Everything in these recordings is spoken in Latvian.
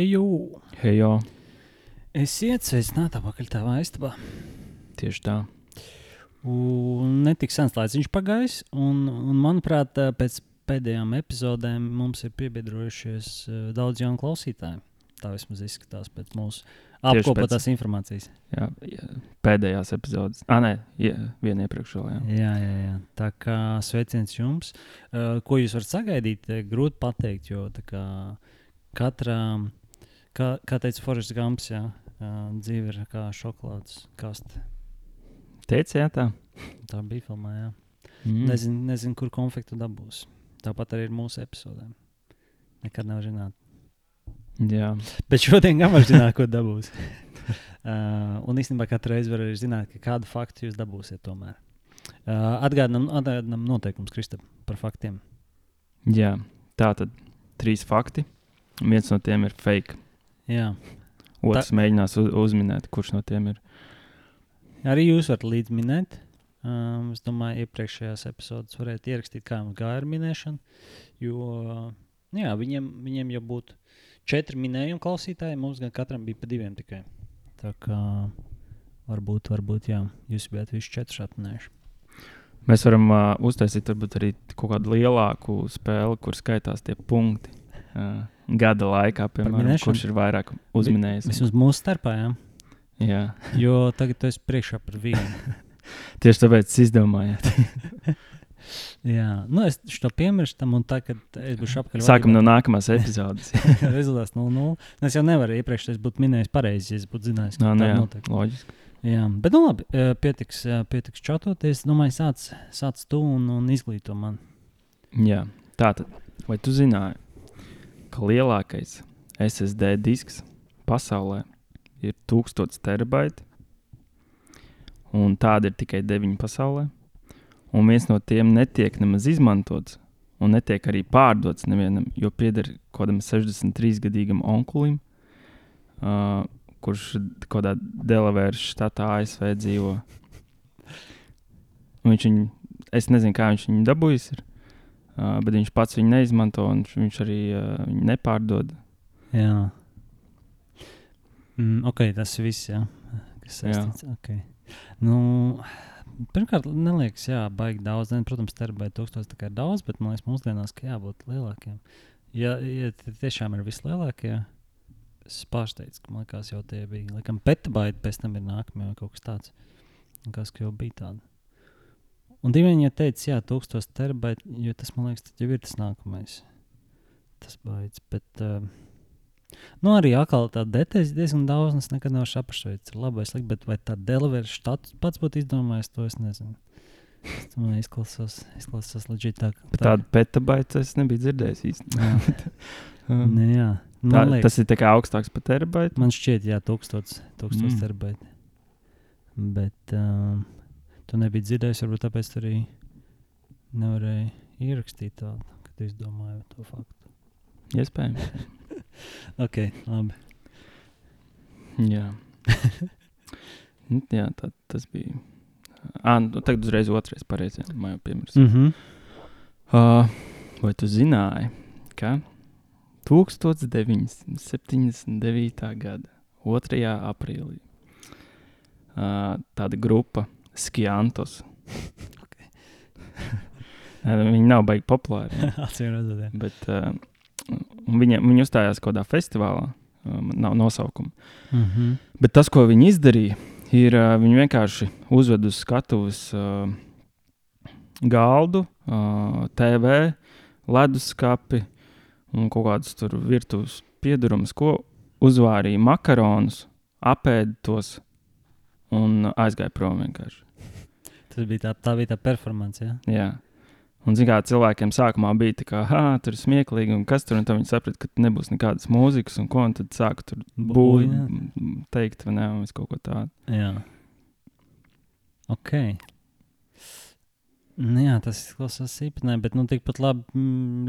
Jū, Hei, jo, esiet sveicināti apakaļ tavā istabā. tieši tā. Un netik sens laiks viņš pagājis, un, un manuprāt, pēc pēdējām epizodēm mums ir piebiedrojušies eh, daudz jaunu klausītāju. Tā vismaz izskatās pēc mūsu apkopotās informācijas. Jā, jā, pēdējās epizodes. Ah, nē, jā, viena iepriekšējā. Jā. Jā, jā, jā. Tā kā sveiciens jums. Uh, ko jūs varat sagaidīt, eh, grūti pateikt, jo katrā, kā, kā teica Forests Gumps, jā, dzīve ir kā šokolādes kaste. Teici, jā, tā. Tā bija filmā, jā. Mm. Nezinu, nezinu, kur konfliktu dabūs. Tāpat arī ir mūsu epizodēm. Nekad nav zināt. Jā, Bet šodien gan var zināt, ko dabūs. uh, un īstenībā katru reizi var arī zināt, ka kādu faktu jūs dabūsiet tomēr. Uh, atgādinām, atgādinām noteikums, Kristap, par faktiem. jā. tā tad trīs fakti. Viens no tiem ir fake. Jā. Otrs mēģinās uz, uzminēt, kurš no tiem ir. Arī jūs varat līdzi minēt. Um, es domāju, iepriekšējās epizodes varētu ierakstīt, kā jums gāja ar minēšanu. Jo jā, viņiem, viņiem jau būtu četri minējumi klausītāji, mums gan katram bija pa diviem tikai. Tā kā varbūt, varbūt jā, jūs bijat visi četri atminējuši. Mēs varam uh, uztaisīt varbūt, arī kaut kādu lielāku spēli, kur skaitās tie punkti. Uh, gada laikā, piemēram, kurš ir vairāk uzminējis. Vismaz mūsu starpā, jā. Jā, Jo tagad tu esi priekšā par vienu. tieši tāpēc es izdomāju. Jā, nu es to piemirstu tam, un tā, kad es būšu apkārt. Sākam no nākamās epizodes. Rezultāts 0-0. Nu, Es jau nevaru iepriekš es būtu minējis pareizi, ja es būtu zinājis, ka tā nu, jā, notiek. loģiski. Jā, bet nu labi, pietiks, pietiks čatoties. Domāju, sāc, sāc tu un, un izglīto man. Jā, tā tad, vai tu zināji, ka lielākais SSD disks pasaulē ir 1000 terabaiti, un tāda ir tikai 9 pasaulē, un viens no tiem netiek nemaz izmantots, un netiek arī pārdots nevienam, jo pieder kaut kādam 63-gadīgam onkulim, uh, kurš kaut kādā Delavēras štatā ASV dzīvo. Un Viņš viņu, es nezinu, kā viņš viņu dabūjis. Ir. Uh, bet viņš pats viņu neizmanto, un viņš- arī uh, nepārdod. Jā. Mm, ok, tas viss, jā. Kas saistīts. Okay. Nu, pirmkārt, neliekas, jā, baigi daudz. Ne, protams, terabaiti tūkstoši tā kā ir daudz, bet man liekas, mūsdienās, ka jābūt lielākiem. Ja, ja tie tiešām ir vislielākie, es pārsteidzu, ka man liekas, jau tie bija. Laikam, petabaiti pēc tam ir nākamie vai kaut kas tāds. Kas ka jau bija tāds. Un divi viņi teica, jā, tūkstoš terabaiti, jo tas, man liekas, jau ir tas nākamais. Tas baids. Bet, uh, nu, arī atkal tā detaļas diezgan daudz. un Es nekad vai tas ir labi vai slikti. Bet vai tā delivery štats pats būtu izdomājis, to es nezinu. Tas man izklausās, izklausās leģit tā. Tādu petabaitu es nebiju dzirdējis īstenībā. Jā, nu, jā. Tā, liekas, tas ir tā kā augstāks par terabaitu. man šķiet, jā, tūkstots, tūkstots Mm. terabaiti. Bet um, tu nebija dzirdējis, varbūt tāpēc arī nevarēji ierakstīt tādu, kad tu izdomāji to faktu. Iespējams. Ok, labi. Jā, Nu, jā tā, tas bija. Ah, nu, tagad uzreiz otrais pareizi. Man jau piemirst. Mm -hmm. Uh, vai tu zināji, ka 1979. gada 2. aprīlī uh, tāda grupa Skiantos. Okay. Viņi nav baigi populāri, Atcīm redzot, jā. bet uh, viņi, viņi uzstājās kaut kādā festivālā. Um, nav nosaukuma. Mm -hmm. Bet tas, ko viņi izdarīja, ir uh, viņi vienkārši uzveda uz skatuves uh, galdu, uh, TV, leduskapi un kaut kādus tur virtuves piedarumus, ko uzvārīja makaronus, apēda tos un aizgāja prom vienkārši. Tas bija tā, tā bija tā performance. Ja? Jā. Un, zināmā mērā, cilvēkiem sākumā bija tā, ka, ah, tur ir smieklīgi, un kas tur, un tad viņi saprata, ka nebūs nekādas mūzikas, un ko, un tad sāka tur Bujāt. teikt, vai ne, un viss kaut ko tādu. Jā. Ok. Nu, jā, tas izklausās īpatnē, bet nu, tikpat labi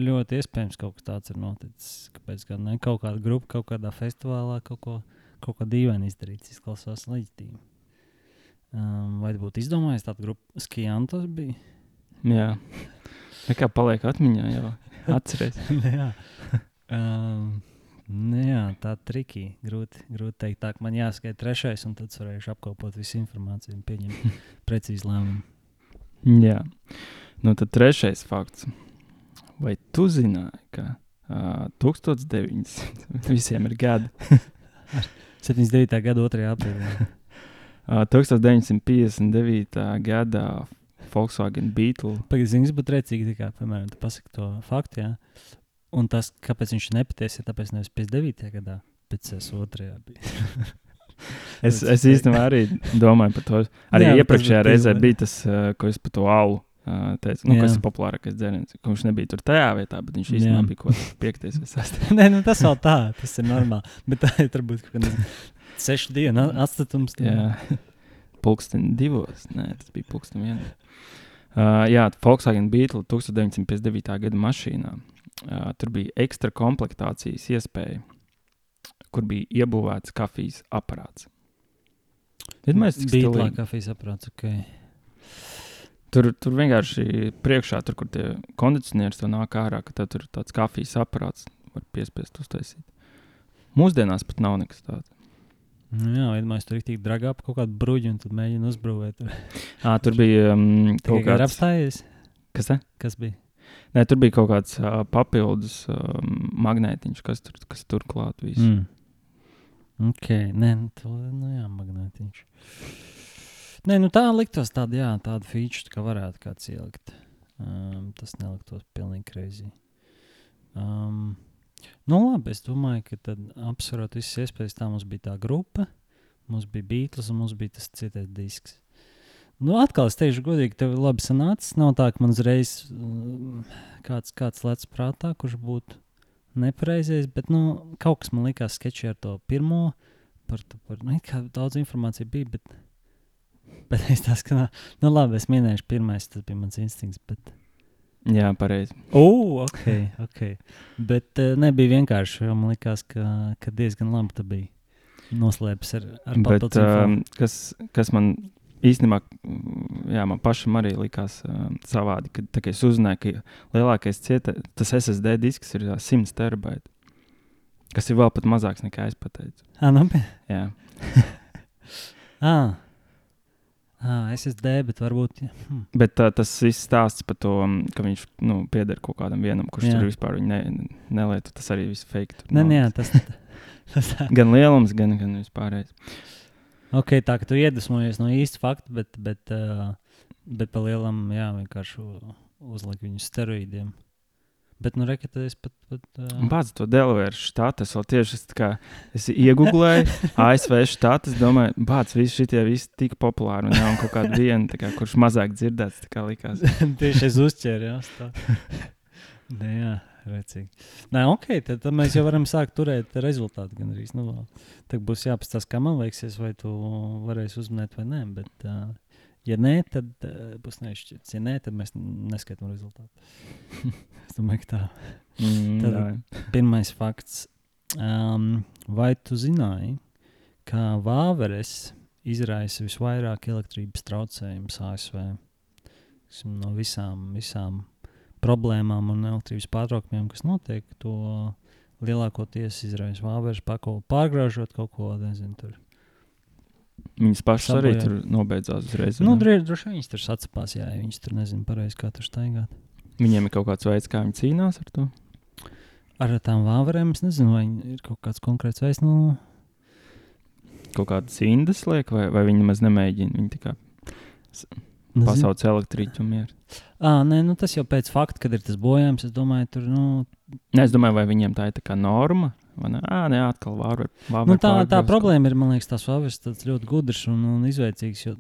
ļoti iespējams kaut kas tāds ir noticis. Kāpēc gan ne? Kaut kāda grupa kaut kādā festivālā kaut ko, kaut ko dīvaini izdarīts. Izklausās leģitīvi. Um, vai būtu izdomājis tādu grupu? Skijantos bija. Jā. Tā kā paliek atmiņā, jau atcerēties. jā. Um, Nu, jā, tā triki. Grūti, grūti teikt. Tā, ka man jāskaita trešais, un tad varēšu apkopot visu informāciju un pieņemt precīzi lēmumu. Jā, nu tad trešais fakts. Vai tu zināji, ka uh, 1900 visiem ir gadi? 79. gada 2. aprīlī. Uh, 1959. gadā Volkswagen Beetle. Pagaidzi, kas būtu rēcīgi, kā, piemēram, tu pasaki to faktu, jā. Un tas, kāpēc viņš ir nepatiesi, ir tāpēc nevis 59. gadā, bet 62. bija. Es, es īstenībā arī domāju par to. Arī Jā, bet tas iepriekšējā reizē bija tas, uh, ko es par to alu uh, teicu. Nu, kas Jā. ir populārākais dzēriens. Viņš nebija tur tajā vietā, bet viņš īstenībā bija kaut kāds piektais vai sastais. Nē, nu, tas vēl tā, tas ir normāli. Bet tā ir varbūt kaut kāda sešu dienu atstatums. Jā, pulksten divos. Nē, tas bija pulksten vienā. Uh, jā, Volkswagen Beetle 1959. gada mašīnā. Uh, tur bija ekstra komplektācijas iespēja, kur bija iebūvēts kafijas aparāts. Cik Beatlā stilīgi. kafijas aprāts, ok. Tur, tur vienkārši priekšā, tur, kur tie kondicionieris to nāk ārā, ka tad tur tāds kafijas aparāts var piespiest uztaisīt. Mūsdienās pat nav nekas tāds. Nu, jā, iedomājieties, tur ir tik dragā ap kaut kādu bruģi un tad mēģina uzbrūvēt. Tur À, tur bija um, kaut kāds. apstājies. Kas tā? Kas bija? Nē, tur bija kaut kāds uh, papildus um, magnētiņš, kas tur, kas tur klāt visu. Mm. Ok, nē, nu, to nu, jā, magnētiņš. Nē, nu tā liktos tāda, jā, tāda feature, ka varētu kāds ielikt. Um, tas neliktos pilnīgi kreizī. Um, nu labi, es domāju, ka tad apsverot visas iespējas, tā mums bija tā grupa, mums bija Beatles un mums bija tas citais disks. Nu, atkal es teikšu, godīgi, tev ir labi sanācis. Nav tā, ka man uzreiz um, kāds, kāds lec prātā, kurš būtu nepareizais, bet nu, kaut kas man likās sketčī ar to pirmo. Par, par, nu, daudz informācijas bija, bet, bet es tā skatu, nu, labi, es minēšu, pirmais tas bija mans instinkts. Bet, Jā, pareizi. oh, ok, ok. Bet uh, nebija vienkārši, man likās, ka, ka diezgan labi tas bija. Noslēpts ar, ar Bet um, kas, kas man īstenībā, jā, man pašam arī likās um, savādi, kad tā, kā es uzzināju, ka lielākais cieta, tas SSD disks ir ā, 100 terabaiti. Kas ir vēl pat mazāks nekā es pateicu. Ah, nu, Jā, ah. Ah, SSD, bet varbūt. ja, Hmm. bet uh, tas viss stāsts par to, mm, ka viņš nu, pieder kaut kādam vienam, kurš Jā. tur vispār ne, nelieto. Tas arī viss fake. tur Nē, nē, jā, tas, tas tā. Gan lielums, gan, gan vispārējais. Ok, tā ka tu iedvesmojies no īsta fakta, bet, bet, uh, bet pa lielam, jā, vienkārši uzliek viņu steroīdiem. Bet, nu, rekat, es pat. pat uh, Bācis to Delaware štātu. Es tieši es tā kā es iegūlēju ASV štātu. Es domāju, bācis visi šitie visi tik populāri. Un jau kaut kāda viena, tā kā, kurš mazāk dzirdēts, tā kā likās. tieši es uzķēru, jā, tā. Nē, jā, recīgi. Nē, ok, tad, tad mēs jau varam sākt turēt rezultātu gan arī. Nu, tad būs jāpastāsta, kā man liekas, vai tu varēsi uzminēt vai nē. Bet, uh, ja nē, tad uh, būs nešķirts. Ja nē, tad mēs neskaitām rezultātu. es domāju, ka tā. Mm, Tad- jā. Pirmais fakts. Um, vai tu zināji, ka Vāveres izraisa visvairāk elektrības traucējumus ASV? Teiksim, No visām, visām problēmām un elektrības pārtraukumiem, kas notiek, to lielākoties izraisa Vāveres pako pārgraužot kaut ko, nezinu, tur. Viņas pašas arī Sabojā. tur nobeidzās uzreiz. Nu, droši vien viņas tur sacapās, jā, ja viņas tur nezina pareizi, kā tur staigāt. Viņiem ir kaut kāds veids, kā viņi cīnās ar to. Ar tām Vāverēm es nezinu, vai ir kaut kāds konkrēts veids, nu, Kaut kādas indas liek, vai, vai viņi maz nemēģina. Viņi tikai pasauc elektriķu un mieru. À, nē, nu, tas jau pēc fakta, kad ir tas bojājums. Es domāju, tur nu, Nē, es domāju, vai viņiem tā ir tā kā norma. Vai ne? Atkal vāver, vāver nu, tā, tā pārgrauzt. problēma ir. Man liekas, tas Vāveres ļoti gudrs un, un izveicīgs. Jo,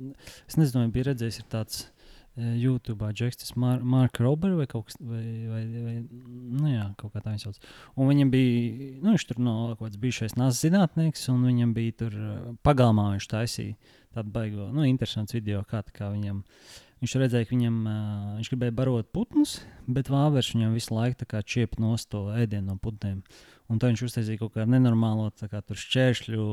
es nezinu, vai bija redzējis, ir tāds e, YouTube džeksts, Mar Marka Roberts vai kaut kas tāds, nu, jā, kaut kā tā viņš sauc. Un viņam bija, nu, viņš tur no kaut kāds bijušais nācis zinātnieks, un viņam bija tur e, pagalmā viņš taisīja tādu baigo, nu, interesants video, kā, tā kā viņam. Viņš redzēja, ka viņam, uh, viņš gribēja barot putnus, bet vāveres viņam visu laiku tā kā čiep nost to ēdienu no putniem. Un tā viņš uztaisīja kaut kādu nenormālu kā šķēršļu,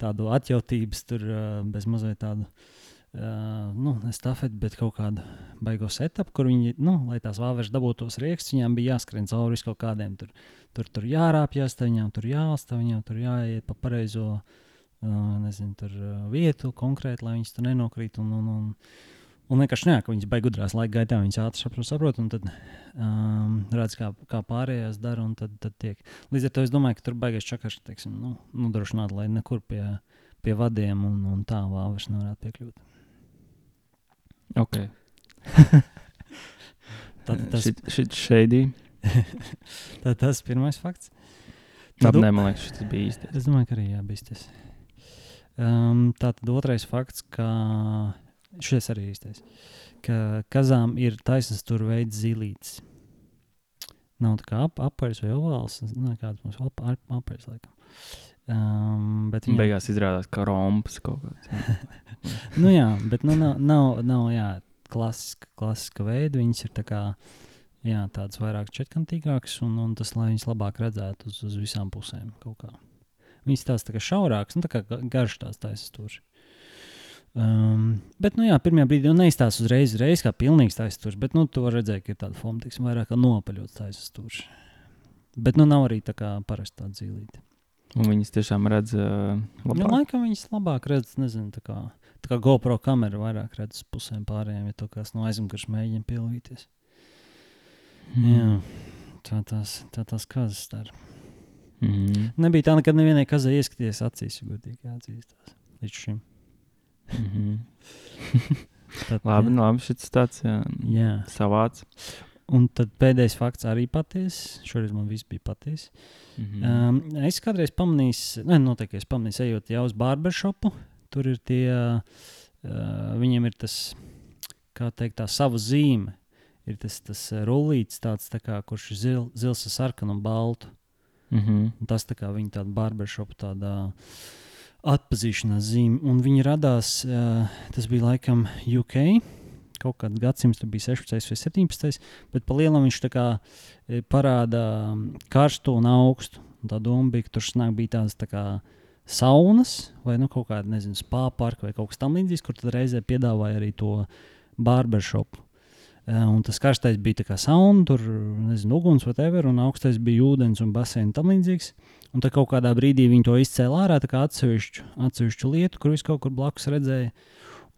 tādu atjautības, tur uh, bez mazliet tādu, uh, nu, ne stafeti, bet kaut kādu baigo setupu, kur viņi, nu, lai tās vāveres dabūtu tos rīkstus, viņām bija jāskrien cauri kaut kādiem tur tur, tur jārāpjas, viņam tur jālsta, viņam tur jāiet pa pareizo uh, nezinu, tur, uh, vietu konkrēti, lai viņas tur nenokrīt. Un, un, un, un vienkārši nē, ka viņas beigas gudrās laika gaitā, viņas ātri saprot, saprot un tad um, redz, kā, kā pārējās dara, tad, tad tiek. Līdz ar to es domāju, ka tur baigais čakars, teiksim, nu, nodrošināt, lai nekur pie, pie vadiem un, un tā vāvers nevarētu piekļūt. Okay. Tad tas, Šit šeit tad tas pirmais fakts. Tad, nē, man liekas, šis bija īsti. Es domāju, ka arī jābīsties. Um, tā tad otrais fakts, ka šis arī īstais. Ka kazām ir taisnība tur veids zīlītes. Nav tā kā ap, apaļs vai ovāls. Nezinu, kāds mums ap, ap, apaļs laikam. Um, bet viņam, Beigās izrādās, ka rompas kaut kāds. nu jā, bet nu, nav, nav, nav jā, klasiska, klasiska veida. Viņas ir tā kā, jā, tādas vairāk četkantīgākas, un, un tas, lai viņas labāk redzētu uz, uz visām pusēm kaut kā. Viņas tās tā kā šaurākas, nu tā kā ga- garš tās taisas tur. Um, bet, nu jā, pirmajā brīdī jau neizstāsta uzreiz, uzreiz kā pilnīgs taisas tur, bet, nu, tu vari redzēt, ka ir tāda forma, tiksim, vairāk kā nopaļots taisas tur. Bet, nu, nav arī tā kā parasti tāda zīlīte. Un viņas tiešām redz uh, Nu, labāk. laikam viņas labāk redz, nezinu, tā kā, tā kā GoPro kamera vairāk redz pusēm pārējiem, ja to kāds no aizmugures mēģina pielīties. Mm. Jā, tā tās, tā tās kazas dara. Mm. Nebija tā nekad nevienai kazai ieskaties acīs, ja godīgi jāatzīstās. Līdz šim. Mm -hmm. Tad, Labi, jā. nu, labi, šis tāds jā, jā. savāds. Un tad pēdējais fakts arī patiesa. Šoreiz man viss bija patiesa. Mm -hmm. Um, es kādreiz pamanīju, ne, noteikti es pamanīju, ejot jau uz barbershopu. Tur ir tie, uh, viņiem ir tas, kā teikt, tā sava zīme. Ir tas, tas uh, rullītis, tāds, tā kā, kurš ir zil, zils ar sarkanu un baltu. mm -hmm. Un tas tā kā viņa tāda barbershopa tādā atpazīšanās zīme. Un viņi radās, uh, tas bija laikam UK. Kaut kādā gadsimtā tas bija 16 vai 17, bet pa lielam viņš tā kā e, parāda mm, karstu un augstu. Un tā doma bija, ka tur snāk bija tādas tā kā saunas vai nu, kaut kāda, nezinu, spāņu parka vai kaut kas tamlīdzīgs, kur tad reizē piedāvāja arī to barbershopu. E, Un tas karstais bija tā kā sauna, tur nezinu, uguns, whatever, un augstais bija ūdens un basēns tam līdzīgs. Un tad kaut kādā brīdī viņi to izcēla ārā, tā kā atsevišķu, atsevišķu lietu, kur viņš kaut kur blakus redzēja.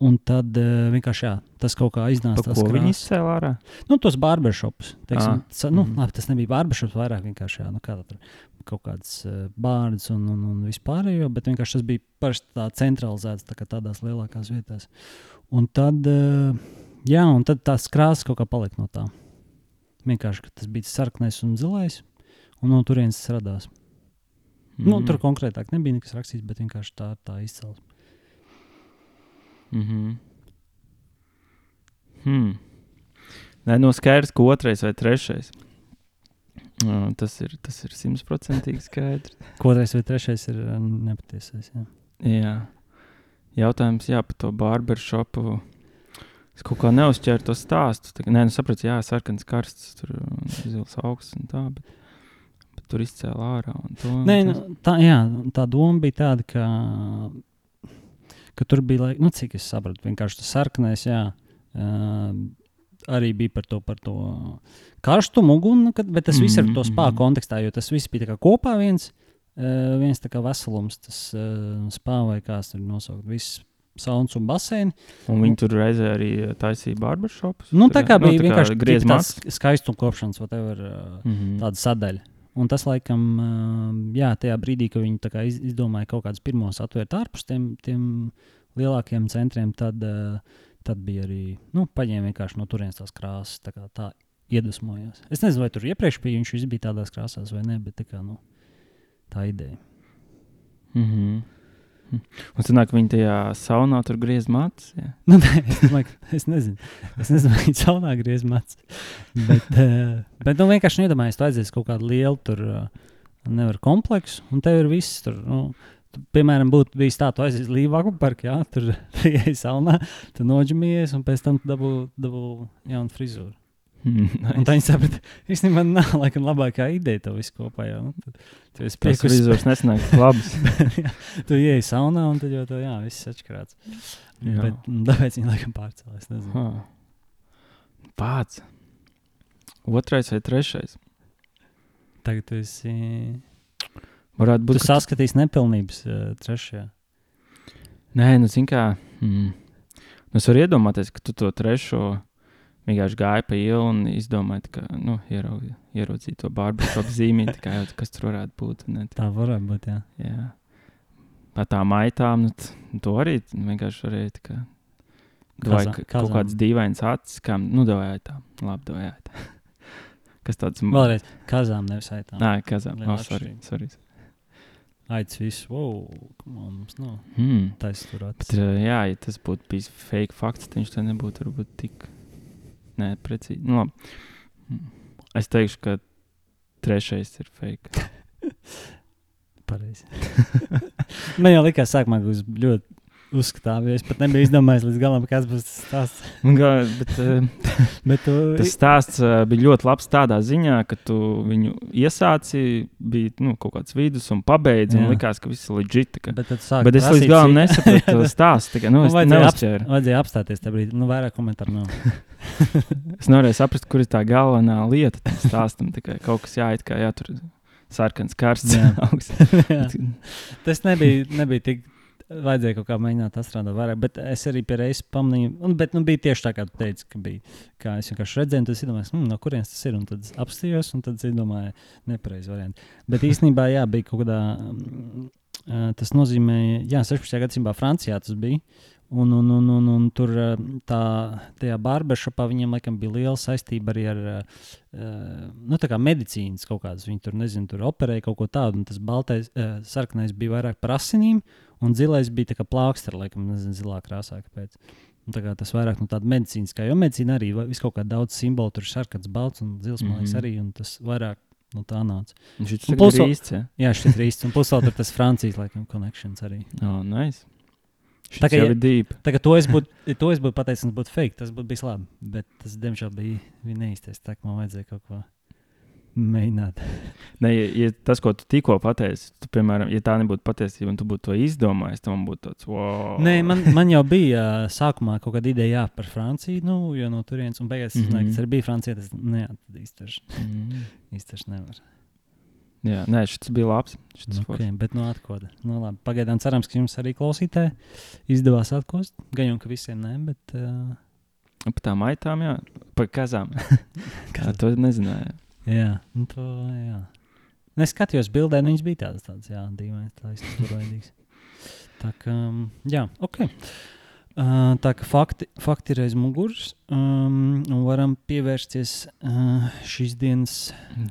Un tad uh, vienkārši jā, tas kaut kā iznāca. Viņi krāsas. izcēla ārā? Nu, tos barbershops. Teiksim, sa, nu, mhm. labi, tas nebija barbershops, vairāk vienkārši jā, nu, kā tur kaut kādas uh, bārdas un, un, un vispārējo, bet vienkārši tas bija parasti tā centralizēts tā kā tādās lielākās vietās. Un tad, uh, jā, un tad tās krāsas kaut kā palika no tā. Vienkārši tas bija sarkanais un zilais, un no turienes tas radās. Mm. Nu, Mhm. tur konkrētāk nebija nekas rakstīts, bet vienkārši tā, tā izcelsme. Mm -hmm. hmm. Nē, no skaidrs, ka otrais vai trešais. Uh, tas ir tas ir simtprocentīgi skaidrs. Otrais vai trešais ir nepatiesais. Jā. Jā. Jautājums, jā, par to barbershopu. Es kaut kā neuzķēru to stāstu. Tā, nē, nu sapratu, jā, sarkans karsts, tur zils augsts un tā, bet, bet tur izcēla ārā. un To, Nē, nu, tā, jā, tā doma bija tāda, ka, ka tur bija, laik- nu, cik es sapratu, vienkārši tas sarkanais, jā, uh, arī bija par to, par to karstumu, uguni, nu, kad- bet tas viss ir Mhm, to spāņu mhm. kontekstā, jo tas viss bija kopā viens, viens veselums, tas spāņu vai kāds tur nosaukt, viss sauns un baseini. Un viņi tur reizē arī taisīja barbershopus. Nu, tā kā bija nu, vienkārši griezt tāds mākslas. skaistuma kopšanas, whatever, uh, Mhm. tāda sadaļa. Un tas, laikam, jā, tajā brīdī, kad viņi tā kā iz, izdomāja kaut kādus pirmos atvērt ārpus tiem, tiem lielākiem centriem, tad, tad bija arī nu, paņēma vienkārši no turienes tās krāsas. Tā, kā tā iedvesmojās. Es nezinu, vai tur iepriekš bija viņš bija tādās krāsās vai nē, bet tā, kā, nu, tā ideja. Mhm. Hm. Un sanāk, viņi tajā saunā tur griez matus. jā? Nu, nē, es, domāju, es nezinu, es nezinu vai viņš saunā griez mats. Bet, uh, bet nu, vienkārši iedomājieties, tu aizies kaut kādu lielu tur, uh, nevar kompleksu, un tev ir viss tur. Nu, tu, Piemēram, būtu bijis tā, tu aizies līdzi Vāku parkā, jā, tur ienāc saunā, tu noģamies, un pēc tam dabū, dabū jaunu frizūru. Un tā viņi saprata, īstenībā nav laikam labākā ideja to visu kopā. Jau, nu, tad, tu esi Tas piekusis, vizors nesnāk labs. Jā, tu ieej saunā, un tad jau tā, jā, viss atšķirās. Bet, mm, tāpēc viņi laikam pārcēlās. Pats. Otrais vai trešais? Tagad tu esi. Varētu Tu būt, ka saskatīsi nepilnības uh, trešajā. Nē, nu, zini, kā. Mm. Nu, es varu iedomāties, ka tu to trešo vienkārši gāji pa ielu un izdomāji, ka, nu, ieraudzīji to barbershopu zīmīti, kā jau kas tur varētu būt. Ne, tā, Tā varētu būt. Jā. jā. Par tām maitām, nu, t- to arī vienkārši varēja. tā Kā, vai kaut kāds dīvains acis, kā, nu, dāvāja tā, labi, dāvāja tā. Kas tāds - Vēlreiz kazām, nevis aitām. Nē, kazām. Oh, sorry, sorry. Aicis viss, wow, mums nav Hmm. taisnturāts. Bet, uh, jā, ja tas būtu bijis fake fakts, tad viņš tā nebūtu varbūt tik neprecīzi. Nu, labi. Mm. es teikšu, ka trešais ir fake. Pareizi. Man jau likās, sākumā, ka būs ļoti uzskatāms. Es pat nebiju izdomājis līdz galam, kas būs tas stāsts. Nu, kā- Bet, uh, Bet tu, tas stāsts uh, bija ļoti labs tādā ziņā, ka tu viņu iesāci, bija nu, kaut kāds vidus un. Un Jā. likās, ka viss ir leģit. ka- bet, Bet es līdz galam nesapratu to stāstu. tā Nu, Nu, es vajadzēja, apst, neuzķēru. vajadzēja apstāties tajā brīdī. Nu, vairāk komentāru nav. Es nevarēju saprast, kur ir tā galvenā lieta tam stāstam. Tikai kaut kas jāiet, kā jā, tur sarkans karsts. Tas nebija, nebija tik. Vajadzēja kaut kā mēģināt atstrādāt vairāk, bet es arī pie reizes pamanīju, un, bet nu, bija tieši tā, kā tu teici, ka bija. Kā es vienkārši redzēju, tas ir hm, no kurienes tas ir. Un tad apstājos, un tad es domāju, nepareizi varianti. Bet īstenībā, jā, bija kaut kādā. mm, ā, Tas nozīmē, jā, 16. gadsimtā Francijā tas bija. Un, un, un, un, un tur tā, tajā barbershopā viņiem laikam bija liela saistība arī ar nu, medicīnas kaut kādas. Viņi tur, nezinu, tur operēja kaut ko tādu, un tas baltais, sarkanais bija vairāk par asinīm, un zilais bija tā kā plāksters, laikam, nezinu, zilā krāsā. Kāpēc. Un tā kā tas vairāk no tāda medicīniskā, jo medicīna arī ir kaut kā daudz simbolu, tur ir sarkans, balts un zils, man liekas, Mhm. arī, un tas vairāk no tā nāca. Un ir plus- īsts. Ja? Jā, šis ir īsts, un plus vēl tur tas Francijas, laikam, connections arī. Oh, nice. Tā Tā kā kā jau ja- ir deep. Tā kā to es būtu, to es būtu pateicis, būtu fake, tas būtu bijis labi, bet tas, diemžēl, bija neīstais, tā kā man vajadzēja kaut ko mēģināt. Ne, ja, ja tas, ko tu tikko pateici, tu, piemēram, ja tā nebūtu patiesība, un tu būtu to izdomājis, tad man būtu tāds, wow. Nē, man, man jau bija sākumā kaut kāda ideja jā, par Franciju, nu, jo no turienes, un beigās mm. -hmm. tas arī bija Francija. Tas neatzīstams. Mm. Īstenībā nevar. Jā, nē, šis bija labs. Šis Nu, okay. okay, bet no atkoda. Nu, labi, pagaidām cerams, ka jums arī klausītē izdevās atkost. Gan jau, ka visiem ne, bet. Uh, Par tām maitām, jā, par kazām. Kā to nezināju. Jā, nu, to, jā. Nu, Es skatījos bildē, nu, viņas bija tādas, tādas jā, dīvainas, tādas turvaidīgas. Tā kā, um, jā, ok. Uh, tā kā fakti, fakti ir aiz muguras, um, un varam pievērsties uh, šīs dienas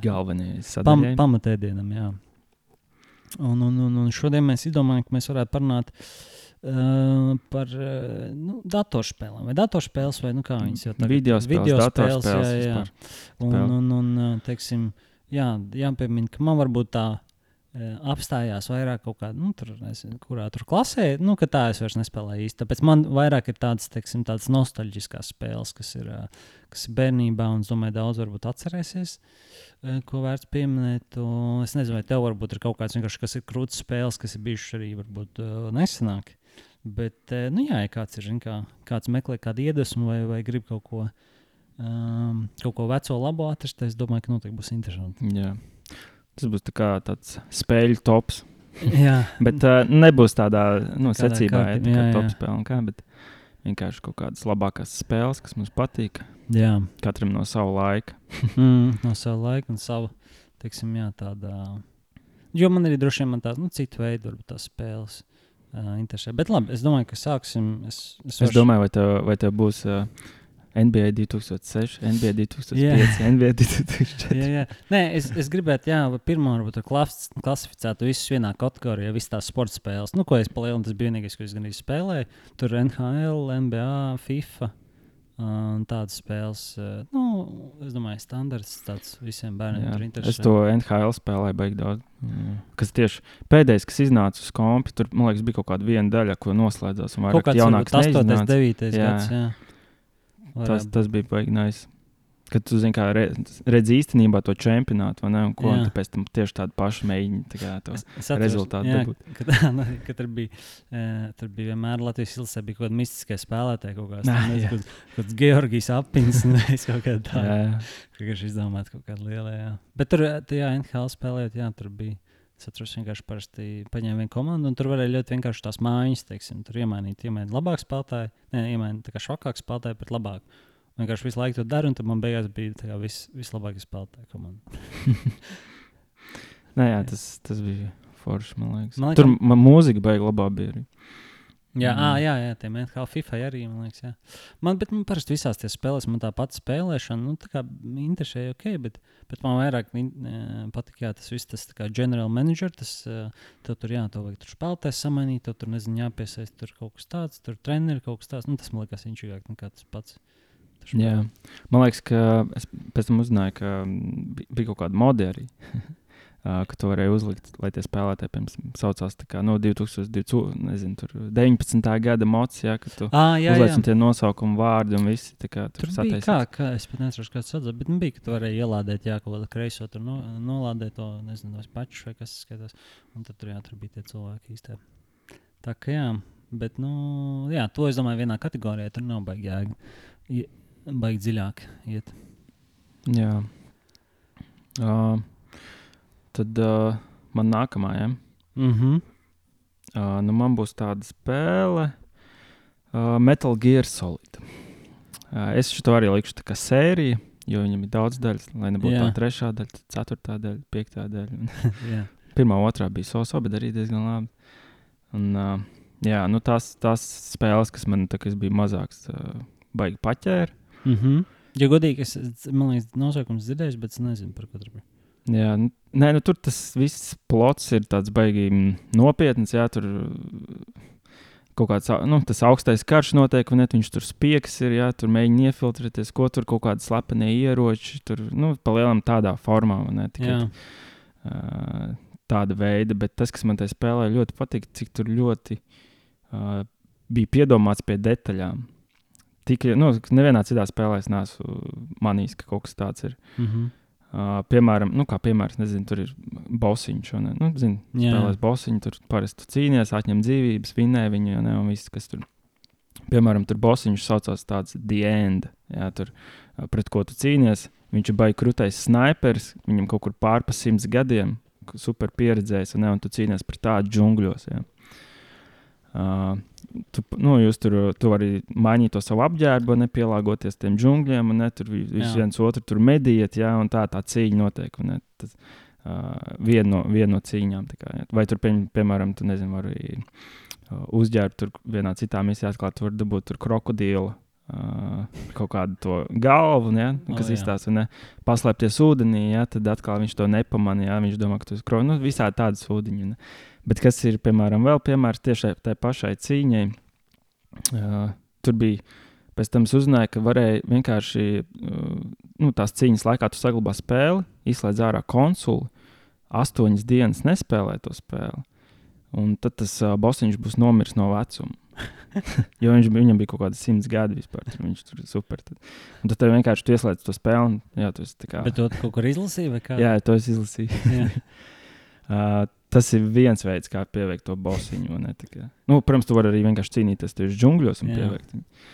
Galvenais pam, pamatēdienam. Jā. Un, un, un, un šodien mēs izdomājam, ka mēs varētu parunāt uh, par uh, nu, datorspēlēm. Vai datorspēles, vai nu kā viņas jau tagad Video spēles, Video spēles, jā, jā. Un, un, un uh, teiksim, jā, jāpiemina, ka man varbūt tā uh, apstājās vairāk kaut kādā, nu, tur, nezinu, kurā tur klasē, nu, ka tā es vairs nespēlēju īsti. Tāpēc man vairāk ir tādas, teiksim, tādas nostalģiskas spēles, kas ir, kas ir bērnībā, un es domāju, daudz varbūt atcerēsies, ko vērts pieminēt. Un es nezinu, vai tev varbūt ir kaut kāds vienkārši, kas ir krūtis spēles, kas ir bijušas arī varbūt nesenāk. Bet, uh, nu, jā, ja kāds ir, zin, kā, kāds meklē kādu iedvesmu vai, vai grib kaut ko, um, kaut ko veco labo atrast, tad es domāju, ka noteikti būs interesanti. Jā. Tas būs tā kā tāds spēļu tops. jā, Bet uh, nebūs tādā nu, secībā, ja, kārtībā, tā kā jā, top jā. spēle kā. Bet vienkārši kaut kādas labākās spēles, kas mums patīk. jā. Katram no sava laika. Mm, no sava laika un sava, teiksim, jā, tādā. Jo man arī droši vien man tāda, nu, cita veida, varbūt tās spēles uh, interesē. Bet labi, es domāju, ka sāksim. Es, es, Es domāju, vai tev, vai tev būs uh, NBA 2006, NBA 2005, Jā. NBA 2004. Jā, jā. Nē, es, es gribētu, jā, pirmā varbūt ar klas, klasificētu visus vienā kategorijā, visas tās sporta spēles. Nu, ko es palielinu, tas bija vienīgais, ko es gan arī spēlēju. Tur NHL, NBA, FIFA. Un tādas spēles, uh, nu, es domāju, standarts tāds visiem bērniem Jā, tur interesē. es to NHL spēlēju baigi daudz. Mm. Kas tieši pēdējais, kas iznāca uz kompi, tur, man liekas, bija kaut kāda viena daļa, ko noslēdzās. Kaut kāds jaunāks varbūt 8, neiznāca. 9 Jā. gads. Jā. Tas, tas bija baigi nice. Kad tu zini, kā re, redzi īstenībā to čempionātu, vai ne? Un ko un tu pēc tam tieši tādu pašu mēģini tā kā, to Es, atceros, rezultātu jā, dabūt. Kad, nu, kad tur bija, uh, tur bija vienmēr Latvijas ilgsē, bija kaut kāda mistiskā spēlētāja, kaut kāds, Nā, jā. kaut, kaut kāds Georgijs Apins, un es kaut kādā tādā. Vienkārši izdomāt kaut kādu lielu. Jā. Bet tur, jā, NHL spēlējot, jā, tur bija. Es atceros, vienkārši parasti paņēma vienu komandu, un tur varēja ļoti vienkārši tās mājas, teiksim, tur iemainīt, iemainīt labāku spēlētāju, ne, iemainīt tā kā švakāku spēlētāju, bet labāku. Vienkārši visu laiku to daru, un tad man beigās bija vis, vislabākais spēlētājs komanda. Nē, jā, tas, tas bija forši, man liekas. Man liekas- Tur man mūzika beigas labā bija arī. Jā, Mm. mm. jā, jā, tie NHL, FIFA arī, man liekas, jā. Man, bet man parasti visās tās spēlēs, man tā pati spēlēšana, nu, tā kā interesēja, ok, bet, bet man vairāk patika, jā, tas viss, tas kā general manager, tas, tev tur, jā, tev vajag tur spēlētājs samainīt, tev tur, nezinu, jāpiesaist tur kaut kas tāds, tur treneri kaut kas tāds, nu, tas man liekas inčīgāk nekā tas pats. Jā. Man liekas, ka es pēc tam uzzināju, ka bi- bija kaut kāda mode arī. Ka to varēja uzlikt, lai tie spēlētāji, piemēram, saucās kā no 2020, nezinu, tur 19. gada mocis, jā, ka tu Ah, jā, uzliec jā. tie nosaukumi vārdi un visi tā kā tur Tur bija kā, kā es pat neatceros, kāds atzīt, bet nu, bija, ka tu varēji ielādēt, jā, kaut kādu kreiso, tur no, nolādēt to, nezinu, tos pačus vai kas skatās. Un tad tur, jā, tur bija tie cilvēki īstenībā. Tā kā jā, bet, nu, jā, to es domāju, vienā kategorijā tur nav baigi jēga. Baigi dziļāk iet. Jā. Uh, tad uh, man nākamā, ja? Mhm. Uh, nu man būs tāda spēle, uh, Metal Gear Solid. Uh, es šo arī likšu tā kā sēriju, jo viņam ir daudz daļas, lai nebūtu Jā. tā trešā daļa, ceturtā daļa, piektā daļa. jā. Pirmā, otrā bija sosa, bet arī diezgan labi. Un, uh, jā, nu tās, tās spēles, kas man, tā, kad es biju mazāks, uh, baigi paķēra. Mhm. Ja godīgi, es, man liekas, nosaukums dzirdējis, bet es nezinu, par ko tur bija. Jā, nē, nu, tur tas viss plots ir tāds baigi mm, nopietns. Jā, tur uh, kaut kāds nu, tas augstais karš notiek, un viņš tur spiegs ir. Jā, tur mēģina iefiltrēties, ko tur kaut kāda slepenie ieroči. Tur nu, palielinām tādā formā, ne tikai uh, tāda veida. Bet tas, kas man tajā spēlē ļoti patīk, cik tur ļoti uh, bija piedomāts pie detaļām. Tik, nu, nevienā citā spēlē es neesmu manījis, ka kaut kas tāds ir. Mhm. Uh, piemēram, nu, kā piemērs, nezinu, tur ir bosiņš. Un, nu, zini, Jā. spēlēs bosiņu, tur parasti tu cīnījies, atņem dzīvības, vinē viņu, ne, un viss, kas tur. Piemēram, tur bosiņš saucās tāds The End, jā, tur, pret ko tu cīnījies. Viņš ir baigi krūtais snipers, viņam kaut kur pārpa simts gadiem, super pieredzējis, un, ne, un tu cīnījies pret tādu džungļos. Jā. Uh, tu, nu, jūs tur tu vari mainīt to savu apģērbu, nepielāgoties tiem džungļiem, un ne, tur viens otru tur medījat, jā, un tā tā cīņa notiek. Un, ne, tas, uh, viena, no, viena no cīņām. Kā, jā. Vai tur, pie, piemēram, tu nezini, vari uh, uzģērbt tur vienā citā misijā, atklāt, tu vari dabūt tur krokodilu. Uh, kaut kādu to galvu, ja, kas jā. izstāsta, un paslēpties ūdenī, ja, tad atkal viņš to nepamanīja. Ja, viņš domā, ka tas ir kronis. Nu, visādi tādas ūdeņi. Ne. Bet kas ir, piemēram, vēl piemērs tieši tai pašai cīņai? Uh, tur bija. Pēc tam es uzzināju, ka varēja vienkārši uh, nu, tās cīņas laikā tu saglabā spēli, izslēdz ārā konsoli, astoņas dienas nespēlē to spēli. Un tad tas uh, bosiņš būs nomiris no vecuma. jo viņš, viņam bija kaut kāda simts gadi vispār. Tur viņš tur ir super. Tad, un tad tev vienkārši ieslēdz to spēli. Un, jā, tu esi tā kā. Bet tu kaut kur izlasīji, kā? Jā, to es izlasīju. Uh, tas ir viens veids, kā pieveikt to bosiņu. nu, protams, tu vari arī vienkārši cīnīties tieši džungļos un Jā. pieveikt viņu.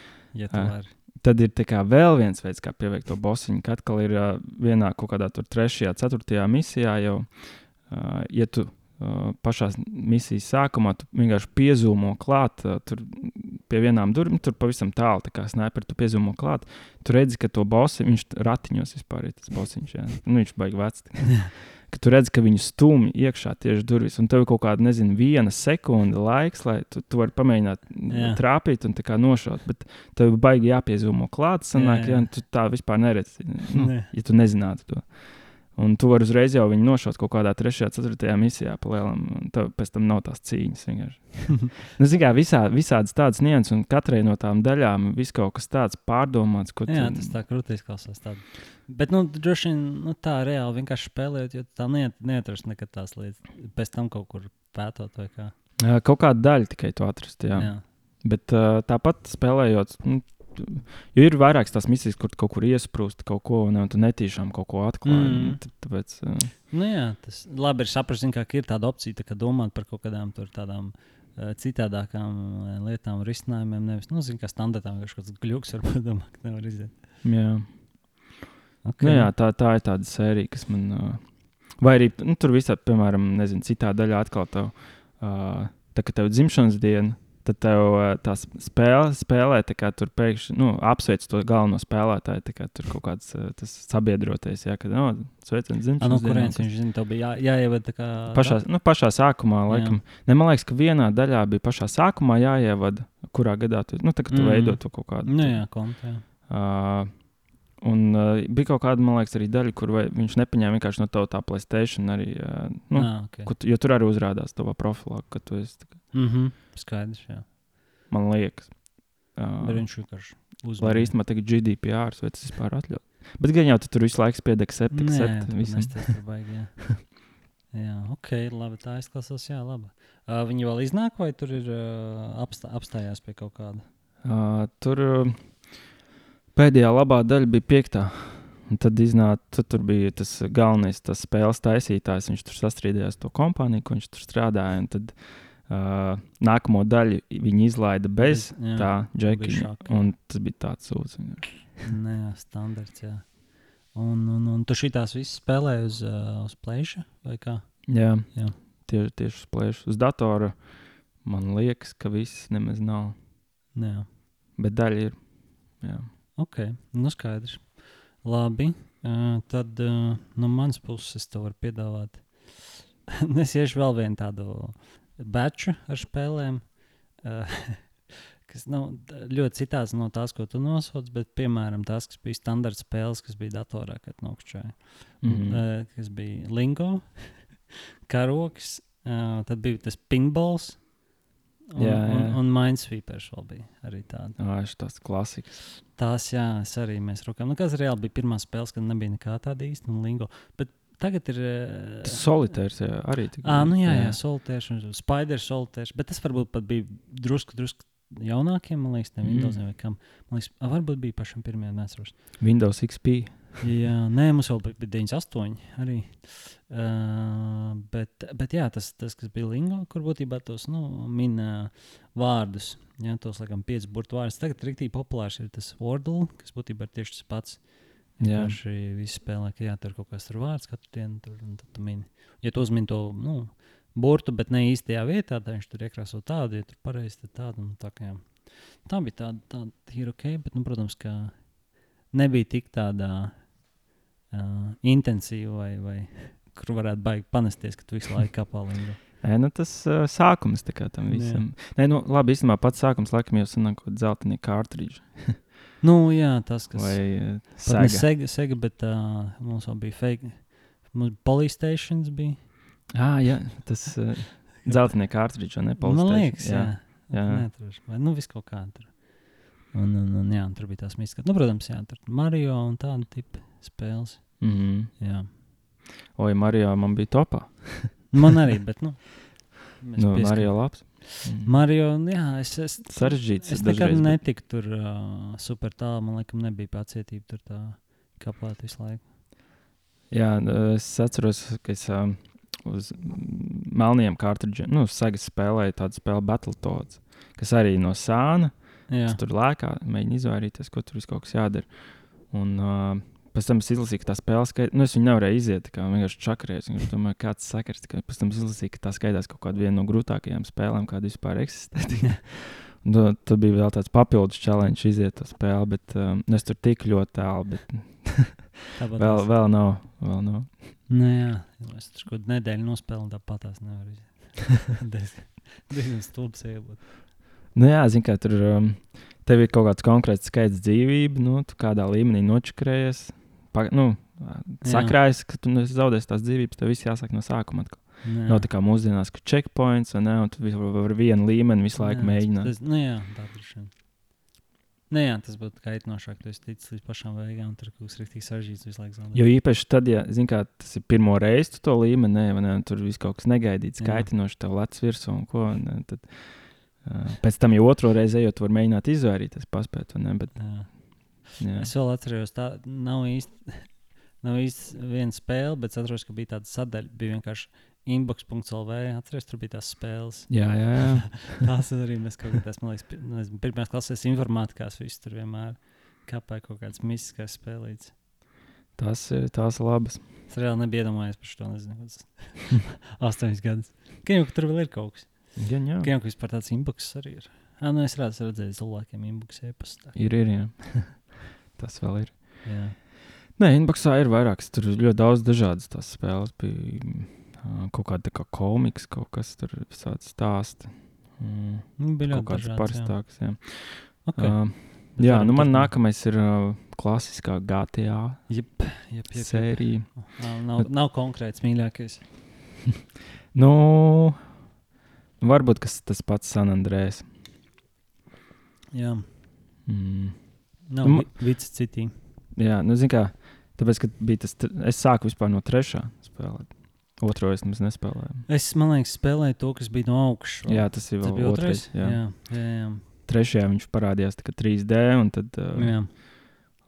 ja vari. Tad ir vēl viens veids, kā pieveikt to bosiņu. Kad atkal ir uh, vienā kaut kādā tur trešajā, ceturtajā misijā jau, uh, ja tu uh, pašā misijas sākumā tu vienkārši piezūmo klāt, uh, tur pie vienām durvīm, tur pavisam tālu, tā kā sniperi, tu piezūmo klāt, tu redzi, ka to bosi, viņš ratiņos vispār ir tas bosiņš, jā. Nu, viņš baigi vecs. Ka tu redzi, ka viņu stūmi iekšā tieši durvis, un tev ir kaut kāda, nezinu, viena sekunde laiks, lai tu, tu vari pamēģināt Jā. trāpīt un nošaut. Bet tev baigi jāpiezīmē klāt, sanāk, Jā, jā, jā. tu tā vispār neredzi, nu, Nē. ja tu nezinātu to. Un tu vari uzreiz jau viņu nošaut kaut kādā trešajā, ceturtajā misijā, palielam, tev pēc tam nav tās cīņas. nu, zini, kā visā, visādas tādas nianses, un katrai no tām daļām viss kaut kas tāds pārdomāts, tu Jā, tas tā krūtīs klausās. Tādu. Bet, nu, droši vien nu, tā reāli vienkārši spēlējot, jo tā neiet, neatrast nekad tās lietas. Pēc tam kaut kur pētot vai kā. Kaut kāda daļa tikai tu atrast. Jā. Jā. Bet tāpat spēlējot, nu, jo ir vairākas tās misijas, kur kaut kur iesprūst kaut ko, un, un tu netīšām kaut ko atklāji. Mm. Tāpēc, uh, Nu, jā, tas labi ir saprast, kā ir tāda opcija, tā, kā domāt par kaut kādām tādām uh, citādākām uh, lietām, risinājumiem. Nevis, nu, zin, kā standartām, ka kaut kāds gluks varbūt domā, ka nevar iziet. jā. Okay. Nu, jā, tā, tā ir tāda sērija, kas man. Uh, vai arī nu, tur visā, piemēram, nezinu, citā daļā atkal tev, uh, tā kā tev dzimšanas diena. Tad tev tā spēle, spēlē, tā kā tur pēkšņi nu, apsveic to galveno spēlētāju. Tā kā tur kaut kāds tas sabiedrotais, jā, kad no, sveicam A, dzimšanas no kurienes viņš zina, tev bija jā, jāievada tā kā. Pašā, nu, pašā sākumā, laikam, ne, man liekas, ka vienā daļā bija pašā sākumā jāievada, kurā gadā tu, nu, tā, kad tu Mm. veido to kaut kādu. Nu, jā, konta. Jā. Uh, un uh, bija kaut kāda, man liekas, arī daļa, kur vai, viņš nepaņēma vienkārši no tā Playstation. Arī, uh, nu, Ah, okay. Tu, jo tur arī uzrādās tavā profilā, ka tu esi. tā mm -hmm. Skaidrs, jā. Man liekas, Bet uh, viņš vienkārši lai uzvar. arī īstenībā tagad GDPR vai tas vispār atļauts. Bet gan jau tu tur visu laiku spied accept, accept. Nē, visam. tas tur baigi. Jā. jā, ok, labi. Tā izklausās, jā, labi. Uh, viņi vēl iznāk, vai tur ir uh, apstā, apstājās pie kaut kāda? Uh, tur uh, pēdējā labā daļa bija piektā. Un tad iznāca, tad tur bija tas galvenais, tas spēles taisītājs. Viņš tur sastrīdējās ar to kompāniju, ko viņš tur strādāja. un Tad uh, nākamo daļu viņi izlaida bez jā, tā. Un tas bija tāds sūds. Nē, jā, standarts. Jā. Un, un, un tu šitās visas spēlē uz, uh, uz plēša vai kā? Jā, Jā. Tieši, tieši uz plēšu. Uz datora man liekas, ka viss nemaz nav. Nē, jā. Bet daļa ir. Jā. Ok, nu skaidrs. Labi, uh, tad uh, no manas puses es tev varu piedāvāt. es iešu vēl vienu tādu beču ar spēlēm, uh, kas nav d- ļoti citāds no tās, ko tu nosauc, bet piemēram tās, kas bija standarta spēles, kas bija datorā, kad nokšķēja. Mm. -hmm. uh, kas bija Lingo, karoks, uh, tad bija tas pinballs. Un, Jā, un, jā. un Minesweepers vēl bija arī tāda. Jā, tas klasiks. Tās, jā, es arī mēs rokām. Nu, kas reāli bija pirmā spēle, kad nebija nekā tāda īsta, un lingo. Bet tagad ir. Tas solitērs jā, arī tik. Ā, nu jā, jā, solitērs un spider solitērs. Bet tas varbūt pat bija drusku, drusku jaunākiem, man liekas, tiem Mm. Windows vai kam. Man liekas, varbūt bija pašam pirmajam, neatceros. Windows XP. Jā, nē, mums vēl bija 98 arī. Uh, bet, bet jā, tas, tas, kas bija Lingo, kur būtībā tos nu, min uh, vārdus, jā, tos laikam piecus burtu vārdus. Tagad rīktīgi populārs ir tas Wordle, kas būtībā ir tieši tas pats. Jā. Vienkārši visi spēlē, ka jā, tur kaut kas tur vārds katru dienu, tur, un tad tu mini. Ja tu uzmini to, nu, burtu, bet ne īstajā vietā, tad viņš tur iekrāso tādu, ja tur pareizi, tad tādu. un Tā, kā, jā. tā bija tāda, tāda ir ok, bet, nu, protams, ka nebija tik tādā uh, intensīva vai, vai kur varētu baigi panesties, ka tu visu laiku kapā līniju. Nē, nu tas uh, sākums tam Jā. visam. Nē, nu labi, īstenībā pats sākums laikam jau sanāk kaut zeltaini kārtrīži. Nu, jā, tas, kas. Vai uh, sega. Sega, Sega, bet uh, mums vēl bija fake. Mums bija. Ah, jā, tas uh, zeltaini kārtrīži, vai ne? Man liekas, jā. jā. Neatrošu. Vai nu viss kaut kā tur. Un, un, un jā, un tur bija tās miskas. Nu, protams, jā, tur Mario un tāda tipa spēles. Mm -hmm. Jā. Oi, Marijā man bija topā. Man arī, bet, nu. Nu, pieskar- Marijā labs. Mm. Mario, jā, es, es, Sarežģīts. es dažreiz, nekad bet- netiku tur uh, super tālu. Man liekas, nebija pacietība tur tā kapāt visu laiku. Jā, nu, es atceros, ka es um, uz melniem kārtridžiem, nu, sagas spēlēju tādu spēli Battletoads, kas arī no sāna. Tur lēkā, mēģinu izvairīties, ko tur viss kaut kas jādara. Un uh, pēc tam es izlasīju, ka tā spēle skaitās, nu, es viņu nevarēju iziet, kā vienkārši čakarēs. Es domāju, kāds sakars, ka pēc tam es izlasīju, ka tā skaitās kaut kāda no grūtākajām spēlēm, kāda vispār eksistē. Tur bija vēl tāds papildus challenge iziet to spēli, bet um, nu, es tur tik ļoti tālu, bet vēl, vēl nav. Vēl nav. Nē, jā, es tur kaut kādu nedēļu nospēlēju, tāpat tās nevaru izdarīt. Diezgan stulbs iebūt. Nu, jā, zinu, kā tur um, tev ir kaut kāds konkrēts skaits dzīvību, nu, kādā līmenī nočakrējies. Pa, nu, sakrājas, ka tu zaudējis tās dzīvības, tev viss jāsāk no sākuma. Atkal. Jā. Nav tā kā mūsdienās, ka checkpoints, ne, un tu vis- var vienu līmeni visu laiku Jā, mēģināt. Tas, nu, jā, tā ir šī. Nu, jā, tas būtu kaitinošāk. Tu esi ticis līdz pašām beigām, tur kas rīktīgi sarežģīts visu laiku. zaudēt. Jo īpaši tad, ja zini, kā tas ir pirmo reizi, tu to līmeni, ne, ne, un tur viss kaut kas negaidīts, Jā. kaitinoši, tev lec virsū un ko. Ne, tad, Uh, pēc tam jau otro reizi ejot, var mēģināt izvairīties, paspēt, ne? Bet, Jā. Jā. Es vēl atceros, tā nav īsti. Nav īsti viena spēle, bet es atceros, ka bija tāda sadaļa. Bija vienkārši inbox.lv. Atceros, tur bija tās spēles. jā, jā, jā. Tās arī mēs kaut kādā veidā, pi- nezinu, pirmās klases informātikās viss tur vienmēr kāpēja kaut kādas mistiskās spēlītas. Tas ir tās labas. Es reāli nebiju iedomājies par šo, nezinu, kāds astoņus gadus. Gan jau, tur vēl ir kaut kas. Jā, jā. Gan jau, vispār tāds inbox arī ir. Ah, nu es redzu, redzēju cilvēkiem inbox e-pastā. Ir, ir, jā. Tas vēl ir. Jā. Nē, inboxā ir vairākas. Tur ļoti daudz dažādas tās spēles. Bija kaut kāda kā komiks, kaut kas tur visādi stāsti. Mm, Nu, bija kaut kāds dažāds, jā. parstāks. Jā, Okay. uh, Bet jā nu man nākamais ir uh, klasiskā GTA Jep, jep, jep, jep. sērija. Nav, nav, nav konkrēts mīļākais. Nu, varbūt tas pats San Andrēs. Jā, Mm. Nav Nu, vicis citī. Jā, nu, zini, kā. Tāpēc, ka bija tas, es sāku vispār no trešā spēlēt. Otro es nemaz nespēlēju. Es, man liekas, spēlēju to, kas bija no augšas. Jā, tas ir tas vēl bija otrais. otrais. Jā. jā, jā. jā. Trešajā viņš parādījās tikai 3D, un tad uh, jā.